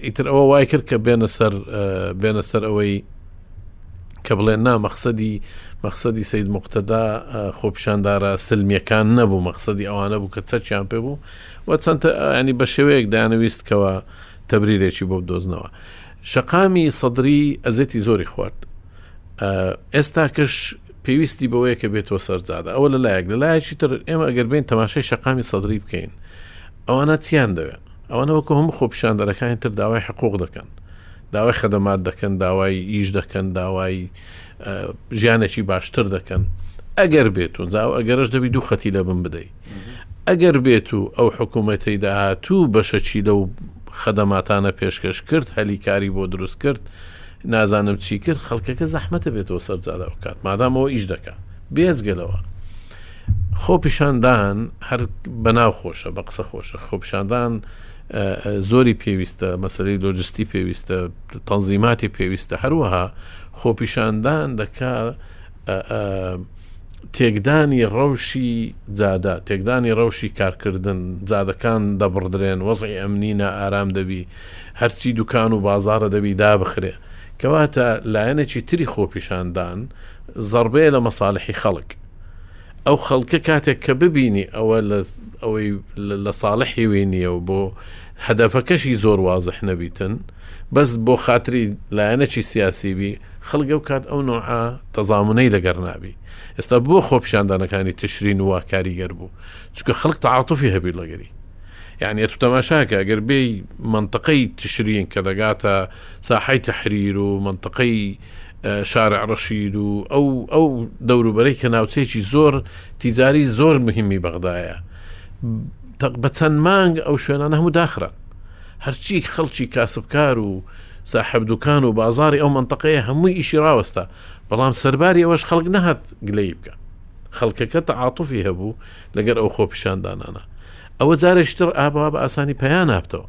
ئیتر ئەوە وای کرد کە بێنە سەر بێنە سەر ئەوەی کە بڵێن نا مەخصدی مەخصدی سید مختدا خۆپیشاندارە سلمیەکان نەبوو مەخصدی ئەوانە بوو کە چەچیان پێ بوو و چەند ینی بە شێوەیەک دانەویستکەوە تەبریرێکی بۆ بدۆزنەوە شەقامی سەدری ئەزێتی زۆری خوارد ئێستا کەش پێویستی بەوەیە کە بێتەوە سەرجادە ئەوە لە لایەک لە لایەکی تر ئێمە ئەگەر بین تەماشای شەقامی سەدری بکەین ئەوانە چیان دەوێت ئەوانەوەکە هەم خۆپیشاندەرەکانی تر داوای حقوق دەکەن داوای خەدەمات دەکەن، داوای ئیش دەکەن، داوای ژیانێکی باشتر دەکەن. ئەگەر بێت و جاو ئەگەرش دەبی دوو خەتی لە بم بدەیت. ئەگەر بێت و ئەو حکوومەتەی داهاتوو بەشەچی لەو خەدەماتانە پێشکەش کرد هەلی کاری بۆ دروست کرد نازانم چی کرد خەڵکەکە زەحمەتە بێتەوە سەرجادا بکات مادامەوە ئیش دەکات بێزگەلەوە خۆپیشاندان هەر بەناو خۆشە بە قسە خۆشە خۆپیشاندان زۆری پێویستە، مەسەلەی لۆجستی پێویستە، تەنزیماتی پێویستە، هەروەها خۆپیشاندان دەکا تێکدانی ڕەوشی جادە تێکدانی ڕەوشی کارکردن جادەکان دەبڕدرێن وەزی ئەمنی نائارام دەبی هەرچی دوکان و بازارە دەبی دابخرێ کەواتە لایەنێکی تری خۆپیشاندان زەربەیە لە مەساالحی خەڵک ئەو خەڵکە کاتێک کە ببینی ئەوە لە ئەوەی لە ساڵحی وی نییە و بۆ هەدەفەکەشی زۆر وازح نەبیتن بەس بۆ خاتری لایەنەکی سیاسی بی خەڵگە و کات ئەو نوع تەزامونەی لەگەر نابی ئێستا بۆ خۆپشاندانەکانی تشرین ووا کاریگەر بوو چکە خەڵک تعاطفی هەبی لەگەری یعنی تو تەماشاکە ئەگەر بێ منطقەی تشرین کە دەگاتە ساحی تحریر و منطقەی شارع ڕەشید و ئەو ئەو دەوروبەرەی کە ناوچەیەکی زۆر تیجاری زۆر مهمی بەغدایە بە چەند مانگ ئەو شوێنانە هەموو داخرا هەرچی خەڵکی کاسبکار و ساحب دوکان و بازاری ئەو منطقەیە هەمووی ئیشی ڕاوەستا بەڵام سەرباری ئەوەش خەڵک نەهات گلەی بکە خەڵکەکە تەعاطفی هەبوو لەگەر ئەو خۆپیشاندانانە ئەوە جارێکتر ئابوا بە ئاسانی پەیان هابتەوە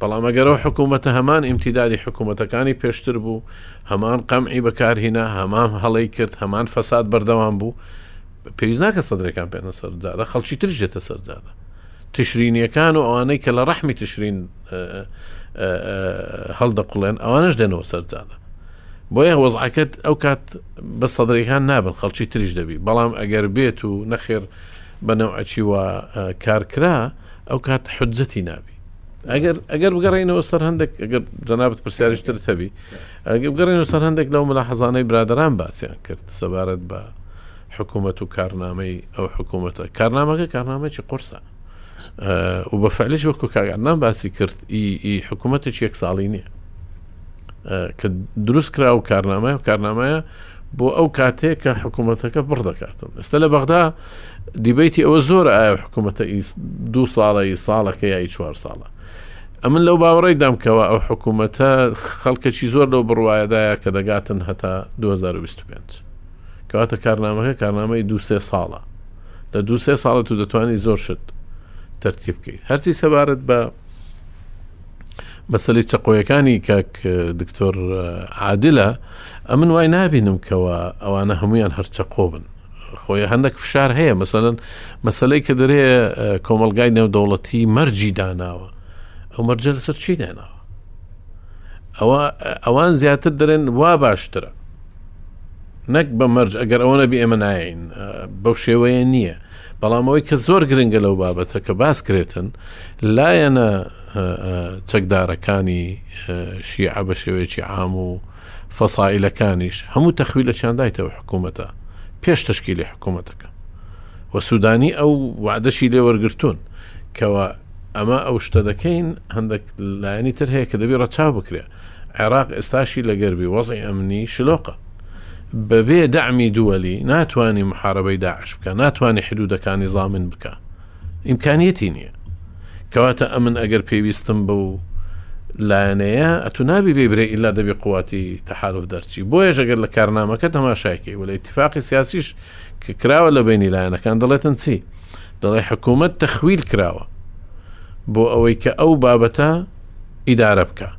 بەڵام ئەگەر ئەو حکوومەتە هەمان ئیمتیدادی حکوومەتەکانی پێشتر بوو، هەمان قەمعی بەکارهینا، هەمان هەڵەی کرد، هەمان فەساد بەردەوام بوو، پێویست ناکە سەدرەکان بێنە سەر جادە، خەڵکی تریش دێتە سەر جادە. تشرینیەکان و ئەوانەی کە لە ڕەحمی تشرین هەڵدەقڵێن ئەوانش دێنەوە سەر جادە. بۆیە وەزعەکەت ئەو کات بە سەدرەکان نابن خەڵکی تریش دەبی بەڵام ئەگەر بێت و نەخێر بەنەوەچی وە کارکرا ئەو کات حجەتی نابی ئەگەر ئەگەر بگەڕێنەوە سەر هەندێک ئەگەر جەنابەت پرسیارشترت هەبی ئەگە بگەڕێنەوە سەر هەندێک لەو ملا حەزانەی برادران باسییان کرد سەبارەت بە حکوومەت و کارنامەی ئەو حکوومەتە کارنامەکە کارنامەی قرسە و بە فعلیش وەکو کاگەنان باسی کرد ئی حکوومەتێک یەک ساڵی نییە کە دروست کرا و کارنامای و کارنامایە بۆ ئەو کاتێک کە حکوومەتەکە بڕ دەکاتم ئێستا لە بەغدا دیبیتی ئەوە زۆر ئایا حکوومەتە دو ساڵە ی ساڵەکە یای چوار ساڵە ئەمن لەو باوەڕی دامکەوە ئەو حکوومەتە خەڵکەکی زۆر لەو بڕواایەدایە کە دەگاتن هەتا 2025 کەواتە کارنامەکە کارنامەی دو سێ ساڵە لە دو سێ ساڵە تو دەتوانانی زۆر شت تەرتیب بکەیت هەرچی سەبارەت بە مەسلی چقۆیەکانی کاک دکتۆر عادلە ئەمن وای نابینم کەەوە ئەوانە هەمویان هەرچە قۆ بن خۆی هەندێک فشار هەیە مەسەن مەسلەی کە دەرێ کۆمەلگای نێودەوڵەتی مەرجی داناوە ئەو مەرجە لەسەر چی دێناوە ئەوە ئەوان زیاتر دەرێن وا باشترە نەک بە مەرج ئەگەر ئەوە نەبی ئێمە نایین بەو شێوەیە نییە بەڵام ئەوەی کە زۆر گرنگە لەو بابەتە کە باس کرێتن لایەنە چەکدارەکانی شیعە بە شێوەیەکی عام و فەسائلەکانیش هەموو تەخوی لە چاندایتەوە حکوومەتە پێش تشکیلی حکوومەتەکە و سوودانی ئەو وعدەشی لێ وەرگتون کەەوە ئەمە ئەو شتە دەکەین هەندێک لایەنی تر هەیە کە دەبی ڕەچاو بکرێ عێراق ئێستاشی لە گەربی وەزعی ئەمنی شلۆقە. بە بێ دەعمی دووەلی ناتوانی محارەبەی داعش بکا، ناتوانی حدوودەکانی زامن بکا. ئیمکانیەتی نییە. کەواتە ئەمن ئەگەر پێویستم بە و لایەنەیە ئەتو نابی بێ برێ ئیلا دەبی قواتی تەحارف دەرچی بۆیە ژەگەر لە کارنامەکە تەماشایکەی وەلە اتفاقی سیاسیش کە کراوە لە بینی لایەنەکان دەڵێتن چی دەڵێ حکوومەت تەخویل کراوە بۆ ئەوەی کە ئەو بابەتە ئیدارە بکا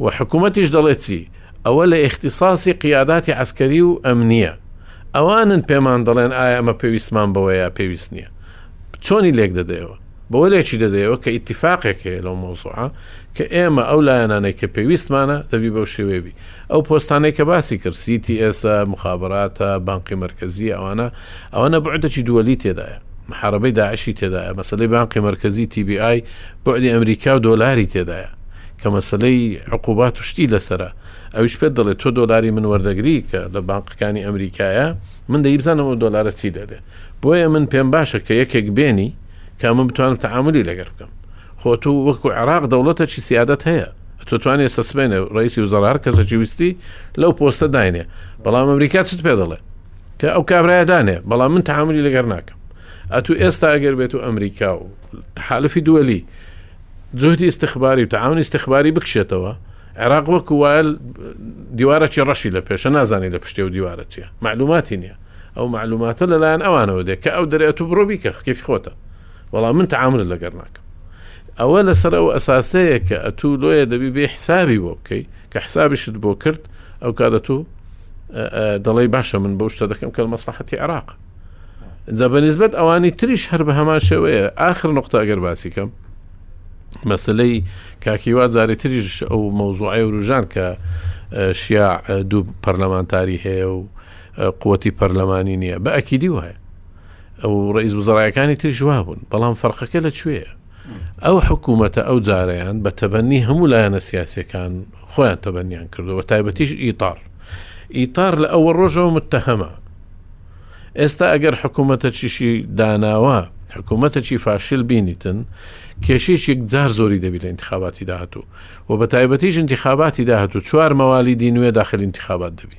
و حکومەتیش دەڵێ چی؟ ئەوە لە ئیختیساسی قیاداتی عەسکەری و ئەمنییە. ئەوانن پێمان دەڵێن ئایا ئەمە پێویستمان بەوەیە پێویست نییە. چۆنی لێک دەدەیەوە؟ بەوە لێکی دەدەیەوە کە ئیتیفاقێک هەیە لەو مەوزوعە کە ئێمە ئەو لایەنانەی کە پێویستمانە دەبی بەو شێوەیە بی. ئەو پۆستانەی کە باسی کرد سی تی ئێسە، مخابراتە، بانقی مەرکەزی ئەوانە ئەوانە بعدەکی دووەلی تێدایە. محاربەی داعشی تێدایە مەسلەی بانقی مەرکەزی TBI بعدی ئەمریکا و دۆلاری تێدایە کە مەسلەی عقوبات و شتی لەسرە ئەوش پێت دەڵێت تۆ دۆلاری من وەردەگری کە لە بانقەکانی ئەمریکایە من دەی بزانم ئەو دۆلارە چی دەدێ بۆیە من پێم باشە کە یەکێک بێنی کە من بتوانم تعاملی لەگەر بکەم خۆ تۆ وەکو عێراق دەوڵەتەکی سیادەت هەیە تۆ توانێ سەسمێنێ ڕیسی وزەڵ هەر کەسەکی ویستی لەو پۆستە داینێ بەڵام ئەمریکا چت پێ دەڵێ کە ئەو کابراە دانێ بەڵام من تعاملی لەگەر ناکەم ئەتو ئێستا ئەگەر بێت و ئەمریکا و حالفی دووەلی جوهدی استخباری و تعاون استخباری بکشێتەوە عێراق وەکو وایل دیوارەکی ڕەشی لە پێشە نازانی لە پشتێ و دیوارە چیە معلوماتی نییە ئەو معلوماتە لەلایەن ئەوانەوە دێ کە ئەو دەرێت و بڕۆبی کە خکێفی خۆتە وەڵا من تەعامولت لەگەر ناکەم ئەوە لەسەر ئەو ئەساسەیە کە ئەتوو لۆیە دەبی بێ حسابی بۆ بکەی کە حسابیشت بۆ کرد ئەو کاتە تو دەڵی باشە من بۆ شتە دەکەم کە مەسلحەتی عراق جا بە نسبت ئەوانی تریش هەر بە هەمان شێوەیە آخر نقطە ئەگەر باسی کەم مەسلەی کاکیوا جارێ تریش ئەو مەوزوعی وروژان کە شیا دوو پەرلەمانتاری هەیە و قوتی پەرلەمانی نییە بە ئەکیدی وایە ئەو ڕئیس وزڕایەکانی تریش وابوون بەڵام فەرقەکە لە کوێە ئەو حکوومەتە ئەو جارەیان بە تەبەنی هەموو لایەنە سیاسەکان خۆیان تەبەنیان کردەوە تایبەتیش ئیتار ئیتار لە ئەوە ڕۆژەوە متتەهەمە ئێستا ئەگەر حکوومەتە چیشی داناوە حکوومەتە چی فاشل بینیتن کێشێکێک جار زۆری دەبی لە انتخاباتی داهاتوو و بە تایبەتیش انتخاباتی داهاتوو چوار مەوالی دینوێ داخل انتخابات دەبی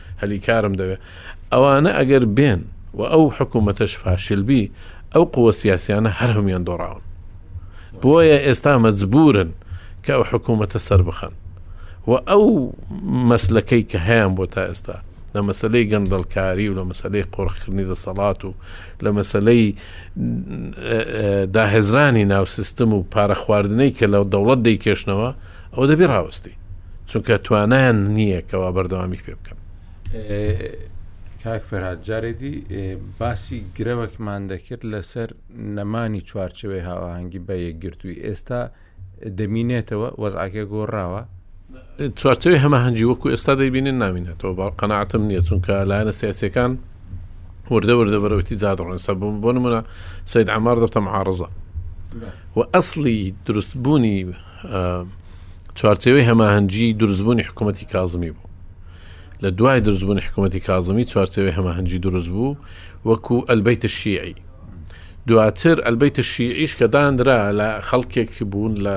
هەلی کارم دەوێ ئەوانە ئەگەر بێن و ئەو حکوومەتەش فاشل بی ئەو قووە سیاسیانە هەر هەمیان دۆڕاون بۆیە ئێستا مەجبورن کە ئەو حکوومەتە سەر بخەن و ئەو مەسلەکەی کە هەیان بۆ تا ئێستا لە مەسلەی گەندەڵکاری و لە مەسلەی قۆرخکردنی دەسەڵات و لە مەسلەی داهێزرانی ناو سیستم و پارە خواردنەی کە لە دەوڵەت دەیکێشنەوە ئەوە دەبێ ڕاوەستی چونکە توانایان نییە کەوا بەردەوامی پێ بکەن. کاک فەرهاد جارێدی باسی گرەوەکمان دەکرد لەسەر نەمانی چوارچەوەی هاوهنگگی بە یەکگرتووی ئێستا دەمینێتەوە وەزعاکە گۆڕاوە چوارچەوەی هەمەهنگگی وەکو ئێستا دەیبینین نامینێتەوە بە قەنەعاتم نییە چونکە لایەنە سیاسەکان وردە وردە بەرەوەتی زادڕۆنسە بووم بۆ نمونە سید ئەمار دەبتە معارزە و ئەسلی دروستبوونی چوارچێوەی هەماهەنگی دروستبوونی حکوومەتتی کازمی بوو لە دوای دروستبوونی حکوومەتتی کازمی چوارچێوەی هەماهەنگی دروست بوو وەکو ئەلبەیتە شیعی دواتر ئەلبەیتە شیعیش کە دانرا لە خەڵکێک بوون لە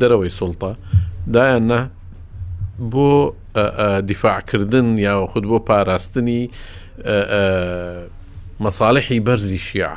دەرەوەی سوڵتە دایاننا بۆ دیفاعکردن یا خود بۆ پاراستنی مەساالحی بەرزی شیعە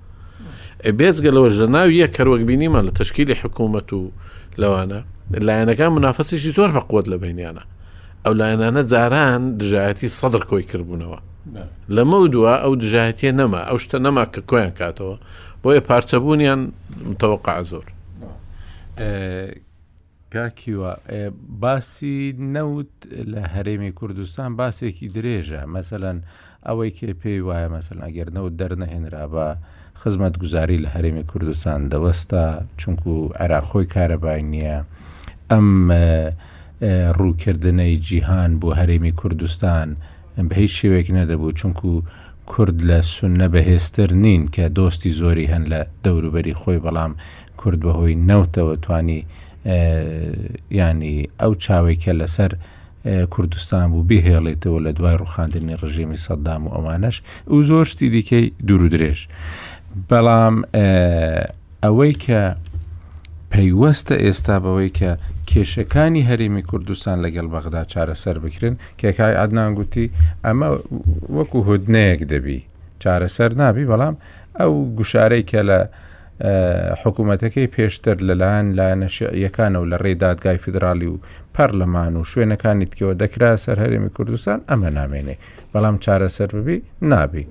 بێزگە لەوەش لە ناو یە کەروەک بینیمان لە تشکیلی حکوومەت و لەوانە لایەنەکان منافەسیشی زۆر بەقوت لە بینیانە ئەو لایەنانە جاران دژایەتی سەدر کۆی کردبوونەوە لەمە دووە ئەو دژایەتە نەما ئەو شتە نەما کە کۆیان کاتەوە بۆیە پارچەبوونیان متەوەقع زۆر کاک هیوا باسی نەوت لە هەرێمی کوردستان باسێکی درێژە مەسەەن ئەوەی کێ پێی وایە مەسەن ئەگەر نەوت دەرنەهێنرا بە خزمەت گوزاری لە هەرێمی کوردستان دەوەستا چونکو عێراقۆی کارەبای نییە ئەم ڕووکردنەی جیهان بۆ هەرێمی کوردستان بە هیچ شێوێک نەدەبوو چونکو کورد لە سونە بەهێزتر نین کە دۆستی زۆری هەن لە دەوروبەری خۆی بەڵام کورد بەهۆی نەوتەوە توانی یانی ئەو چاوەی کە لەسەر کوردستان بوو بهێڵێتەوە لە دوای ڕوخاندنی ڕژێمی سەددام و ئەوانەش و زۆر شتی دیکەی دوور و درێژ بەڵام ئەوەی کە پەیوەستە ئێستا بەوەی کە کێشەکانی هەرێمی کوردستان لەگەڵ بەغدا چارەسەر بکرێن کێکای عدنان گوتی ئەمە وەکو هودنەیەک دەبی چارەسەر نابی بەڵام ئەو گوشارەی کە لە حکومەتەکەی پێشتر لەلایەن لایەنە شیعیەکانەوە لە ڕێی دادگای فیدراڵی و پەرلەمان و شوێنەکانی تکەوە دەکرا سەر هەرێمی کوردستان ئەمە نامێنێ بەڵام چارەسەر ببی نابی.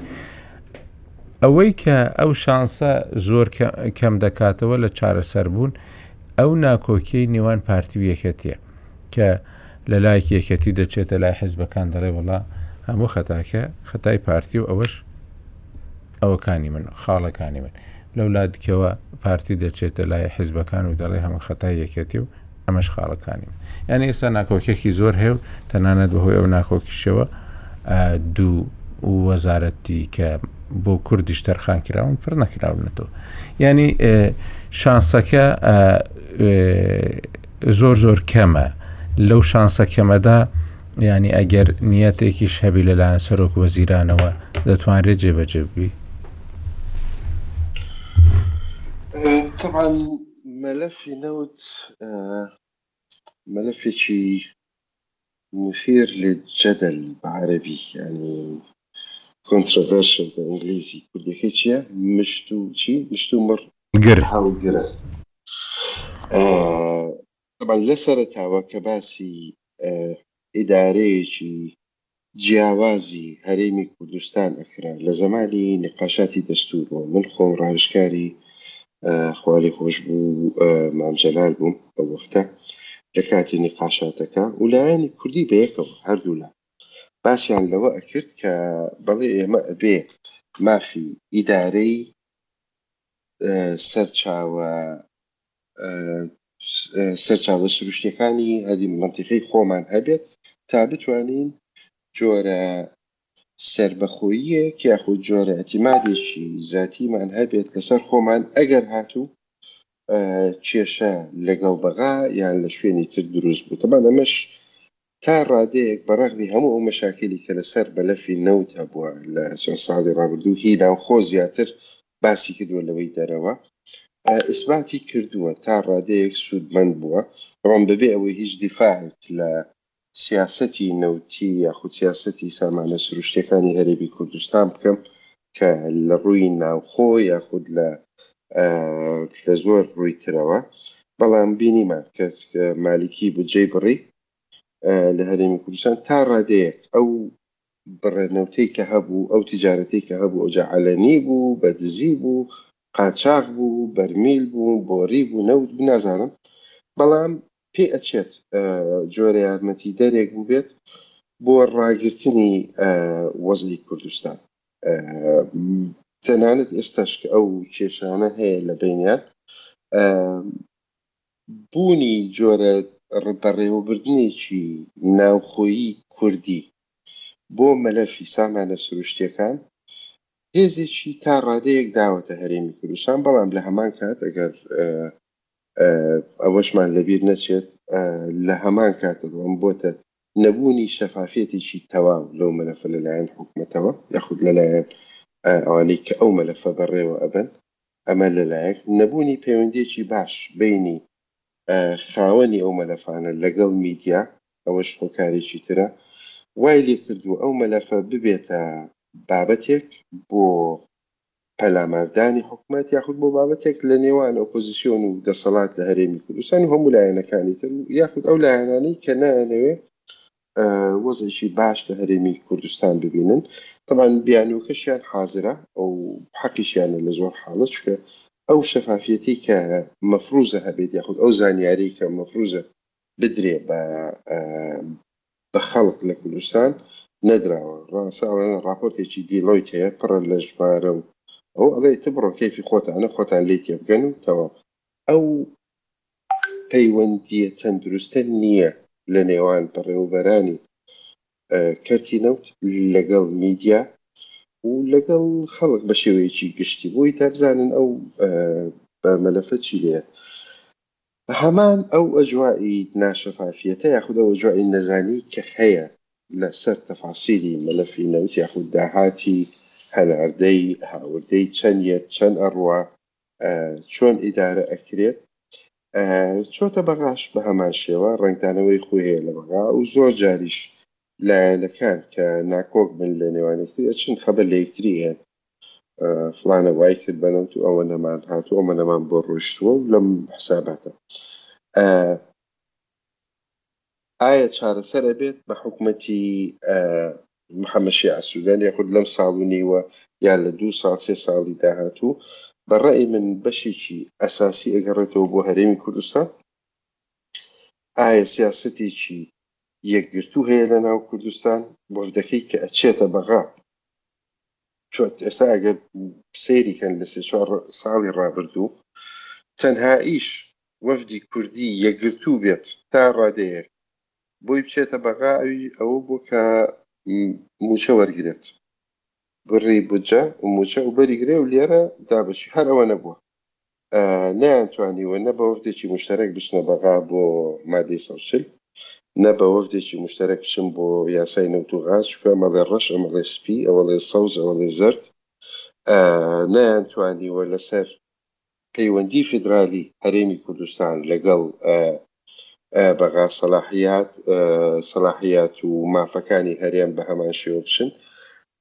ئەوەی کە ئەو شانسە زۆر کەم دەکاتەوە لە چارەسەر بوون ئەو ناکۆکیی نێوان پارتی و یەکەتیە کە لە لای یەکەتی دەچێتە لای حزبەکان دەڵێ وڵا هەموو خەتاکە خەتای پارتی و ئەوەش ئەوەکانی من و خاڵەکانی من. لەولادکەوە پارتی دەچێتە لای حیزبەکان و دەڵێ هەمە خەتای یەکێتی و ئەمەش خاڵەکانی من. یانی ئێستا ناکۆکیەکی زۆر هەیە و تەنانەت بەهۆی ئەو ناکۆکیشەوە دوو وەزارەتی کە بۆ کوردیش تەرخان کراون پڕ نەکراونەتەوە. یانی شانسەکە زۆر زۆر کەمە لەو شانسە کەمەدا یانی ئەگەر نیەتێکیش هەبی لەلایەن سەرۆک وەزیرانەوە دەتوانرێت جێبەجێ بی طبعاان مەلەفی نەوت مەلەفێکی مثیر للجدل بە عەرەبی ینی کۆنترڤێرشل بە ئینگلیزی کوردیەکەی چیە مشت و چی مشت و مڕ گر هەڵگرە تەبعەن لە سەرەتاوە کە باسی ئیدارەیەکی جیاوازی هەرێمی کوردستان ئەکرا لە زەمانی نیقاشاتی دەستورەوە من خۆم ڕاوێژکاری خوا لێ خۆش بوو مام جەلال بووم ئەو وەختە لە کاتی نیقاشاتەکە و لایەنی کوردی بە یەکەوە هەردوولا باسیان لەوە ئەکرد کە بەڵێ ئێمە ئەبێ مافی ئیدارەی سەرچاوە سەرچاوە سروشتیەکانی هەریم مەنتیقی خۆمان هەبێت تا بتوانین جۆرە سەربەخۆییە یاخود جۆرە ئەتیمادێکی زاتیمان هەبێت لەسەر خۆمان ئەگەر هاتوو کێشە لەگەڵ بەغا یان لە شوێنی تر دروست بوو تەمان ئەمەش تا ڕادەیەک بە ڕەغمی هەموو ئەو مەشاکیلی کە لە سەر مەلەفی نەوت هەبووە لە چەند ساڵی ڕابردوو هی ناوخۆ زیاتر باسی کردووە لەوەی دەرەوە ئیسباتی کردووە تا ڕادەیەک سوودمەند بووە بەڵام بەبێ ئەوەی هیچ دیفاعێک لە سیاسەتی نەوتی یاخود سیاسەتی سامانە سروشتیەکانی هەرێمی کوردستان بکەم کە لە ڕووی ناوخۆ یاخود لە لە زۆر ڕووی ترەوە بەڵام بینیمان کە مالیکی بودجەی بڕی لە هەرێمی کوردستان تا ڕادەیەک ئەو بڕە نەوتەی کە هەبوو ئەو تجارەتی کە هەبوو ئەوجا عەلەنی بوو بەدزی بوو قاچاغ بوو بەرمیل بوو بۆری بوو نەوت بوو نازانم بەڵام پێ ئەچێت جۆرە یارمەتی دەرێک بووبێت بۆ ڕاگرتنی وەزعی کوردستان تەنانەت ئێستاش کە ئەو کێشانە هەیە لە بینیان بوونی جۆرە ڕبەڕێوەبردنێکی ناوخۆیی کوردی بۆ مەلەفی سامانە سروشتیەکان هێزێکی تا ڕادەیەک داوەتە هەرێمی کوردستان بەڵام لە هەمان کات ئەگەر ئەوەشمان لەبیر نەچێت لە هەمان کاتدا دووەم بۆتە نەبوونی شەفافیەتێکی تەواو لەو مەلەفە لەلایەن حکومەتەوە یاخود لەلایەن ئەوانەی کە ئەو مەلەفە بەڕێوە ئەبەن، ئەمە لەلایەک، نەبوونی پەیوەندیەکی باش بەینی خاوەنی ئەو مەلەفانە لەگەڵ میدیا ئەوەش هۆکارێکی ترە وای لێکردووە ئەو مەلەفە ببێتە بابەتێک بۆ پەلاماردانی حکومەت یاخود بۆ بابەتێک لە نێوان ئۆپۆزسیۆن و دەسەڵات لە هەرێمی کوردستان و هەموو لایەنەکانی تر یاخود ئەو لایەنانەی کە نایانەوێ وەزێکی باش لە هەرێمی کوردستان ببینن تەبان بیانوەکەشیان حازرە ئەو حەقیشیانە لە زۆر حاڵە چکە ئەو شەفافەتی کە مەفروزە هەبێت یاخود ئەو زانیاری کە مەفروزە بدرێ بە بە خەڵک لە کوردستان نەدراوە ڕاستە ئەڵێن ڕاپۆرتێکی دیلۆیت هەیە پڕە لە ژمارە و ئەوە ئەڵێ ئیتر بڕۆ کەیفی خۆتانە خۆتان لێی تێبگەن و تەواو ئەو پەیوەندییە تەندروستە نییە لە نێوان بەڕێوەبەرانی کەرتی نەوت لەگەڵ میدیا و لەگەڵ خەڵک بە شێوەیەکی گشتی بۆی تا بزانن ئەو بە مەلەفە چی لێ هەمان ئەو ئەجوائی ناشەفافیەتە یاخود ئەو ئەجوائی نەزانی کە هەیە لە سەر تەفاسیلی مەلەفی نەوت یاخود داهاتی هەناردەی هاوردەی چەند یەت چەند ئەڕوا چۆن ئیدارە ئەکرێت چۆتە بەغاش بەهەمان شێوە ڕەنگدانەوەی خۆی هەیە لە بەغا و زۆر جاریش لایەنەکان کە ناکۆک بن لە نێوان یەکتری ئەچن خەبەر لە یەکتری ئەیەن فڵانە وای کرد بە نەوت و ئەوە نەمان هاتو ئەمە نەمان بۆ ڕۆشتووە و لەم حساباتە ئایا چارەسەر ئەبێت بە حکومەتی محەممە شیع سوودان یاخود لەم ساڵ و نیوە یا لە دوو ساڵ سێ ساڵی داهاتوو بە ڕێی من بەشێکی ئەساسی ئەگەڕێتەوە بۆ هەرێمی کوردستان ئایا سیاسەتێکی یەکگرتوو هەیە لە ناو کوردستان وەفدەکەی کە ئەچێتە بەغا تۆ ئێستا ئەگەر سەیری کەن لە سێ چوار ساڵی ڕابردوو تەنها ئیش وەفدی کوردی یەکگرتوو بێت تا ڕادەیەک بۆی بچێتە بەغا ئەوی ئەوە بۆ کە موچە وەرگێت بڕی بودجە و موچە و بەریگرێ و لێرە دابەشی هەر ئەوە نەبووە نەیانتوانیوە نە بە وەفدێکی موشتەرەک بچنە بەغا بۆ مادەی سەد و چل، نە بە وەفدێکی موشتەرەک بچن بۆ یاسای نەوت و غاز، چونکە ئەم ئەڵێ ڕەش، ئەم ئەڵێ سپی، ئەو ئەڵێ سەوز، ئەو ئەڵێ زەرد. نەیانتوانیوە لەسەر پەیوەندیی فیدرالی هەرێمی کوردستان لەگەڵ بەغا سەلاحییات، سەلاحییات و مافەکانی هەرێم بە هەمان شێوە بچن.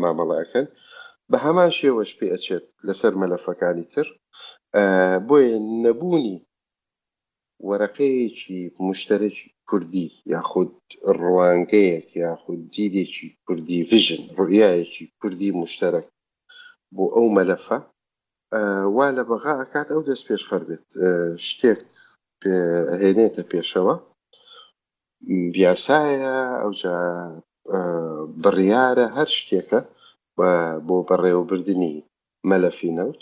مامەڵە ئەکەن بە هەمان شێوەش پێ ئەچێت لەسەر مەلەفەکانی تر بۆیە نەبوونی وەرەقەیەکی مشتەرەکی کوردی یاخود ڕوانگەیەک یاخود دیدێکی کوردی ڤژن ڕوئایەکی کوردی مشتەرەک بۆ ئەو مەلەفە وا لە بەغا ئەکات ئەو دەست پێشخەر بێت شتێک هێنێتە پێشەوە یاسایە ئەوجا بڕیارە هەر شتێکە بۆ بەڕێوەبردنی مەلەفی نەوت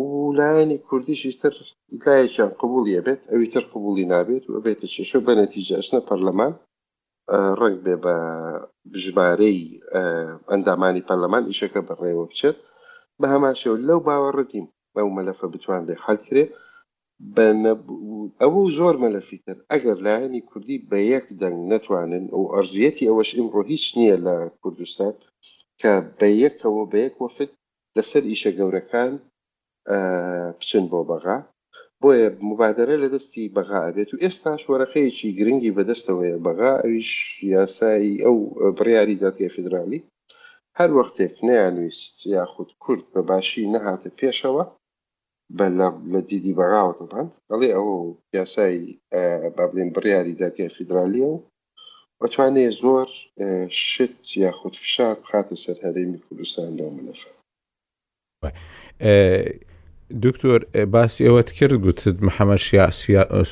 و لایەنی کوردیشی تر لایەکیان قبولی ئەبێت ئەوی تر قبولی نابێت و ئەبێتە کێشە بە نەتیجە ئەچنە پەرلەمان ڕنگ بێ بە ژمارەی ئەندامانی پەرلەمان ئیشەکە بەڕێوە بچێت بە هەمان شێو لەو باوەڕدیم ئەو مەلەفە بتوانرێ حەلکرێ بە ئەوە و زۆر مەلەفی تر ئەگەر لایەنی کوردی بە یەک دەنگ نەتوانن و ئەرزیەتی ئەوەش ئیمڕۆ هیچ نییە لە کوردستان کە بە یەکەوە بە یەک وەفت لەسەر ئیشە گەورەکان بچن بۆ بەغا بۆیە مبادرە لە دەستی بەغا ئەبێت و ئێستاش وەرەقەیەکی گرنگی بەدەستەوەیە بەغا ئەویش یاسایی ئەو بڕیاری دادگای فدرالی هەر وەختێک نەیانویست یاخود کورد بە باشی نەهاتە پێشەوە، بە لەم، لە دیدی بەغاوە تەبعەن، ئەڵێ ئەوە و یاسای با بڵێین بڕیاری دادگای فیدرالییە و ئەتوانێ زۆر شت یاخود فشار بخاتە سەر هەرێمی کوردستان لەو مەلەفە. دکتۆر باسی ئەوەت کرد گوتت محەممەد شیا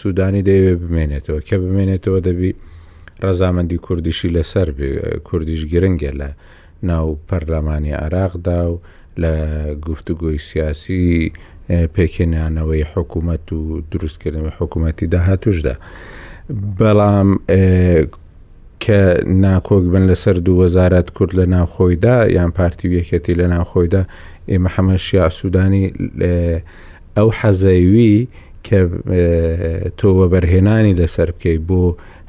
سوودانی دەیەوێ بمێنێتەوە کە بمێنێتەوە دەبی ڕەزامەندی کوردیشی لەسەر کوردیش گرنگە لە ناو پەرلەمانی عراقدا و لە گفتوگۆی سیاسی پێکێنانەوەی حکوومەت و دروستکردنەوەی حکوومەتی داهاتوشدا بەڵام کە ناکۆک بن لەسەر دوو وەزارەت کورد لە ناوخۆیدا یان پارتی و یەکێتی لە ناوخۆیدا ئێمە حەمە شیع سوودانی ئەو حەزەوی کە تۆ وەبەرهێنانی لەسەر بکەیت بۆ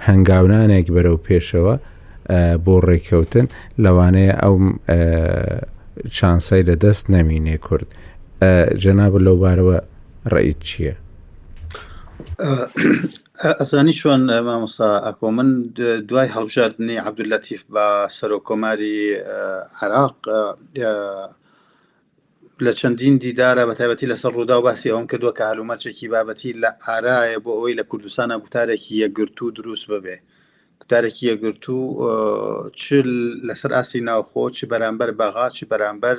هەنگاونانێک بەرەو پێشەوە بۆ ڕێککەوتن لەوانەیە ئەو چانسای لە دەست نەمینێ کورد جەناب لەو بارەوە ڕئیت چییە؟ ئەزانی چۆن مامۆستا ئەکۆ من دوای هەڵبژاردنی عبدولەتیف بە سەرۆک کۆماری عراق لە چەندین دیدارە بە تایبەتی لەسەر ڕوودا و باسی ئەوم کردووە کە هەلومەرچێکی بابەتی لە ئارایە بۆ ئەوەی لە کوردستانە گوتارێکی یەکگرتو و دروست ببێ گوتارێکی یەکگرتو چ لەسەر ئاستی ناوخۆ چ بەرامبەر بەغا چ بەرامبەر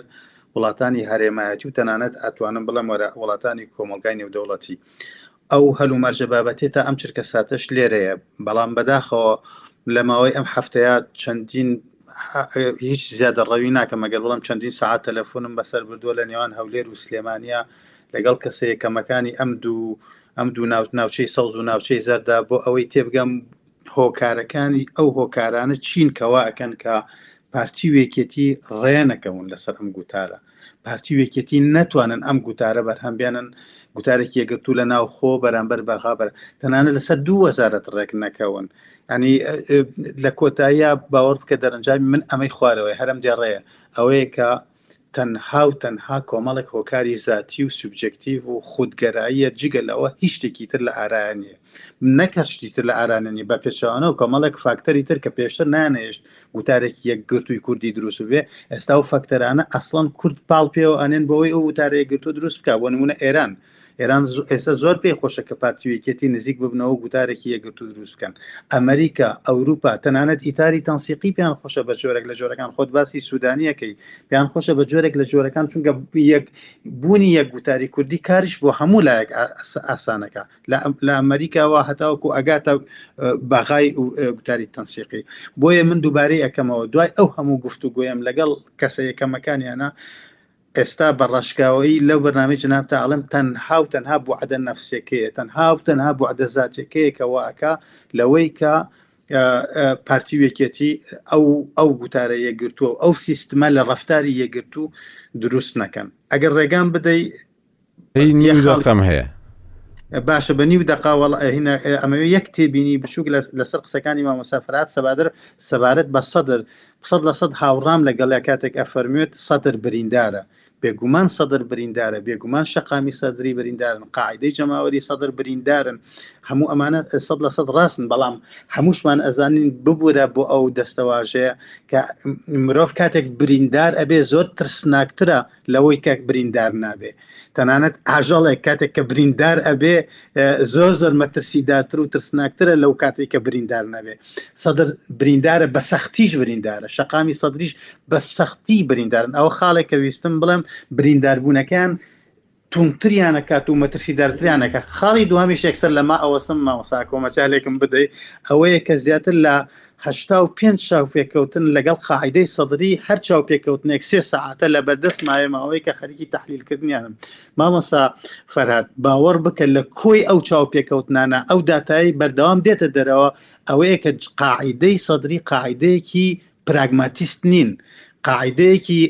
وڵاتانی هەرێمایەتی و تەنانەت ئەتوانم بڵم وەرە وڵاتانی کۆمەلگای نێودەوڵەتی ئەو هەلومەرجە بابەتیە تا ئەم چرکەساتەش لێرەیە، بەڵام بەداخەوە لە ماوەی ئەم هەفتەیە چەندین هیچ زیادە ڕەوی ناکەم ئەگەر بڵم چەندین سەعات تەلەفونم بەسەر بردووە لە نێوان هەولێر و سلێمانیا لەگەڵ کەسەیە کەمەکانی ئەم دوو ئەم دوو ناوچەی سەوز و ناوچەی زەردا بۆ ئەوەی تێبگەم هۆکارەکانی ئەو هۆکارانە چین کەوا ئەکەن کە پارتی و یەکێتی ڕێنەکەون لەسەر ئەم گوتارە پارتی و یەکێتی نەتوانن ئەم گوتارە بەرهەم بێنن گوتارێکی یەگرتو لە ناو خۆ بەرامبەر بەغابەر تەنانە لەسەر دوو وەزارەت ڕێک نەکەون ینی لە کۆتاییە باوەڕ بکە دەرەنجامی من ئەمەی خوارەوەی هەرم دێڕەیە ئەوەیە کە تەنها و تەنها کۆمەڵێک هۆکاری زاتی و سوبجێکتیڤ و خودگەراییە جگە لەوە هیچ شتێکی تر لە ئارایە نییە نەک هەر شتی تر لە ئارانە نیە بە پێچوانەوە کۆمەڵێک فاکتەری تر کە پێشتر نانێشت وتارێکی یەکگرتووی کوردی دروست بێ ئێستا و فەکتەرانە ئەسڵەن کورد پاڵ پێوە ئەنێن بۆی ئەو وتارەیە گرتو دروست بکە بۆ نمونە ئێران ئێران ئێستا زۆر پێی خۆشە کە پارتی و یەکێتی نزیک ببنەوە گوتارێکی یەکگرتوو دروست بکەن ئەمریکا ئەوروپا تەنانەت ئیتاری تەنسیقی پێیان خۆشە بە جۆرەك لە جۆرەکان خۆت باسی سوودانیەکەی پێیان خۆشە بە جۆرێک لە جۆرەکان چونکە یەک بوونی یەک گوتاری کوردی کاریش بۆ هەموو لایەک ئاسانەکە لە ئەمریکاوە هەتاوەکو ئەگاتە بەغای گوتاری تەنسیقی بۆیە من دووبارەی ئەەکەمەوە دوای ئەو هەموو گفتوگوۆیم لەگەڵ کەسە یەکەمەکانیانە ئێستا بە ڕاشکاوەیی لەو بەرنامەی جەنابتا ئەڵێم تەنها و تەنها بوعدە نەفسیەکەیە تەنها و تەنها بوعدە زاتیەکەیە کە وا ئەکا لەوەی کە پارتی و یەکێتی ئەو ئەو گوتارە یەکگرتووە ئەو سیستمە لە ڕەفتاری یەکگرتوو دروست نەکەن ئەگەر ڕێگان بدەی هەی نیو یە خاڵ- دەقەم هەیە باشە بە نیو دەقە وەڵ هینا ئەمەوێ یەک تێبینی بچووک لە لەسەر قسەکانی مامۆستا فەرهاد سەبادر سەبارەت بە سەدر سەد لە سەد هاوڕام لەگەڵیا کاتێک ئەفەرموێت سەدر بریندارە بێگومان سەدر بریندارە بێگومان شەقامی سەدری بریندارن قاعیدەی جەماوەری سەدر بریندارن هەموو ئەمانە سەد لە سەد ڕاستن بەڵام هەمووشمان ئەزانین ببورە بۆ ئەو دەستەواژەیە کە مرۆڤ کاتێک بریندار ئەبێ زۆر ترسناکترە لەوەی کە بریندار نابێ تەنانەت ئاژەڵێک کاتێک کە بریندار ئەبێ زۆر زۆر مەترسیدارتر و ترسناکترە لەو کاتێک کە بریندار نەبێ سەدر بریندارە بە سەختیش بریندارە شەقامی سەدریش بە سەختی بریندارن ئەوە خاڵێک کە ویستم بڵێم برینداربوونەکەیان تونتریانە کات و مەترسیدارتریانەکە خاڵی دوهامیش یەکسەر لەما ئەوەسم ماوەسا کۆمەچالێکم بدەیت ئەوەیە کە زیاتر لە هەشتا و پێنج چاوپێکەوتن لەگەڵ قاعیدەی سەدری هەر چاوپێکەوتنێک سێ سەعاتە لە بەردەست ماوێ ماوەیە کە خەریکی تحلیل کردنیانم مامەسا فەرهاد باوەڕ بکە لە کۆی ئەو چاوپێکەوتنانە ئەو داتایی بەردەوام دێتە دەرەوە ئەوەیە کە قاعیدەی سەدری قاعیدەیەکی پراگماتیست نین قاعدەیەکی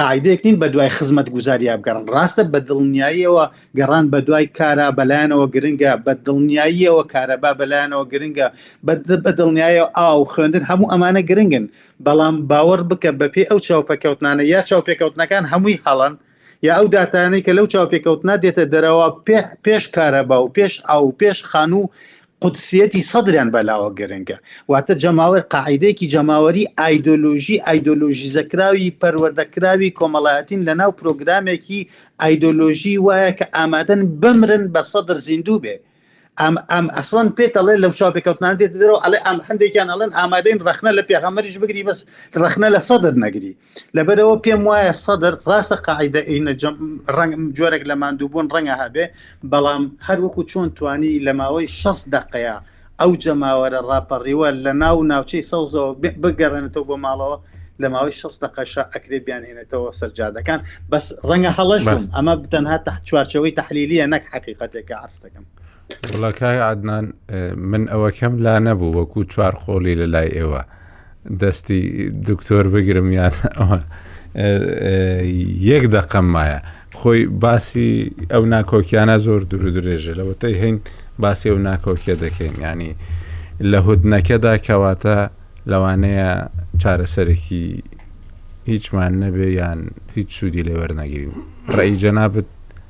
قاعدەیەک نین بە دوای خزمەت گوزاریا بگەڕن ڕاستە بە دڵنیاییەوە گەڕان بەدوای کارا بەلایانەوە گرنگە، بە دڵنیاییەوە کارەبا بەلایانەوە گرنگە، بە دڵنیایەوە ئاو، خوێندن هەموو ئەمانە گرنگن، بەڵام باوەڕ بکە بەپێی ئەو چاوپێکەوتنانە یا چاوپێکەوتنەکان هەمووی هەڵەن یا ئەو داتایانەی کە لەو چاوپێکەوتنە دێتە دەرەوە پێش کارەبا و پێش ئاو و پێش خانوو قودسیەتی سەدریان بەلاوە گرنگە واتە جەماوەر قاعیدەیەکی جەماوەری ئایدۆلۆژی ئایدۆلۆژیزەکراوی پەروەردەکراوی کۆمەڵایەتین لەناو پرۆگرامێکی ئایدۆلۆژی وایە کە ئامادەن بمرن بە سەدر زیندوو بێ ئەم ئەم ئەسڵەن پێت ئەڵێ لەو چاوپێکەوتنان دێت دەرەوە ئەڵێ ئەم هەندێکیان ئەڵێن ئامادەین ڕەخنە لە پێغەمەریش بگری بەس ڕەخنە لە سەدر نەگری لەبەرەوە پێم وایە سەدر ڕاستە قاعدە ئینە ڕنگ جۆرێک لە ماندووبوون ڕەنگە هەبێ بەڵام هەروەکو چۆن توانی لە ماوەی 6 دقەیە ئەو جەماوەرە ڕاپەڕیوە لە ناو و ناوچەی سەوزەوە بگەڕێنێتەوە بۆ ماڵەوە لە ماوەی 6 دقەشە ئەکرێ بیانهێنێتەوە سەرجادەکان بەس ڕەنگە هەڵەش بووم ئەمە بتەنها تحت چوارچەوەی تحلیلیە نەک حقیقەتێکە عرفتەکەم. وڵا کاک عدنان من ئەوەکەم لا نەبوو وەکو چوار قۆلی لە لای ئێوە دەستی دکتۆر بگرم یان ئەوە یەک دەقەم مایە خۆی باسی ئەو ناکۆکیانە زۆر دوور درێژە لەوەتەی هەین باسی ئەو ناکۆکیە دەکەین ینی لە هودنەکەدا کەواتە لەوانەیە چارەسەرێکی هیچمان نەبێ یان هیچ سوودی لێوەرنەگیرین ڕێی جەنابەت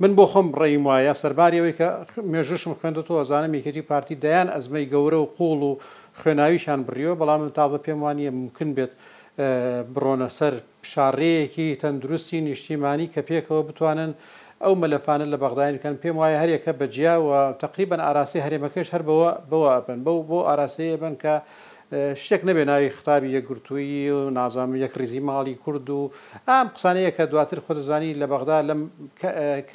من بۆ خۆم ڕێیم وایە سەرباری ئەوەی کە مێژووشم خوێندەوە ئەزانم یەکێتی پارتی دەیان ئەزمەی گەورە و قوڵ و خوێناویشان بڕیوە بەڵام من تازە پێم وانیە ممکن بێت بڕۆنە سەر شاڕێیەکی تەندروستی نیشتیمانی کە پێکەوە بتوانن ئەو مەلەفانە لە بەغداین بکەن پێم وایە هەرێکە بەجیا و تقریبان ئاراسی هەرێمەکەش هەر بەوە بەوە ئەبن بەو بۆ ئاراسی ئەبن کە شتێک نەبێ ناوی خطابی یەکگرتووی و نازام یەک ریزی ماڵی کورد و ئام قسانەیە کە دواتر خۆدەزانی لە بەغدا لەم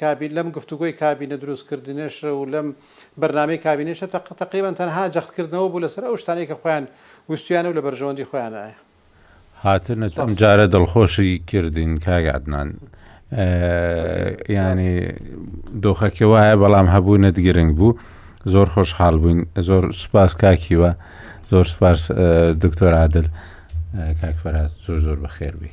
کابین لەم گفتوگۆی کابینە دروستکردنش و لەم بەرنمەی کابینێشە تەقریبان تەنها جەختکردنەوە بوو لەسەر ئەو شتانەی کە خۆیان وستویانە و لە بەرژەوەندی خۆیانە هاتنت ئەم جارە دڵخۆشی کردین کاک عدنان ینی دۆخەکە وایە بەڵام هەبوونت گرنگ بوو زۆر خۆشحاڵ بووین زۆر سوپاس کاکیوە زۆر سپاس دکتۆر عادل کاک فەرات زۆر زۆر بەخێربی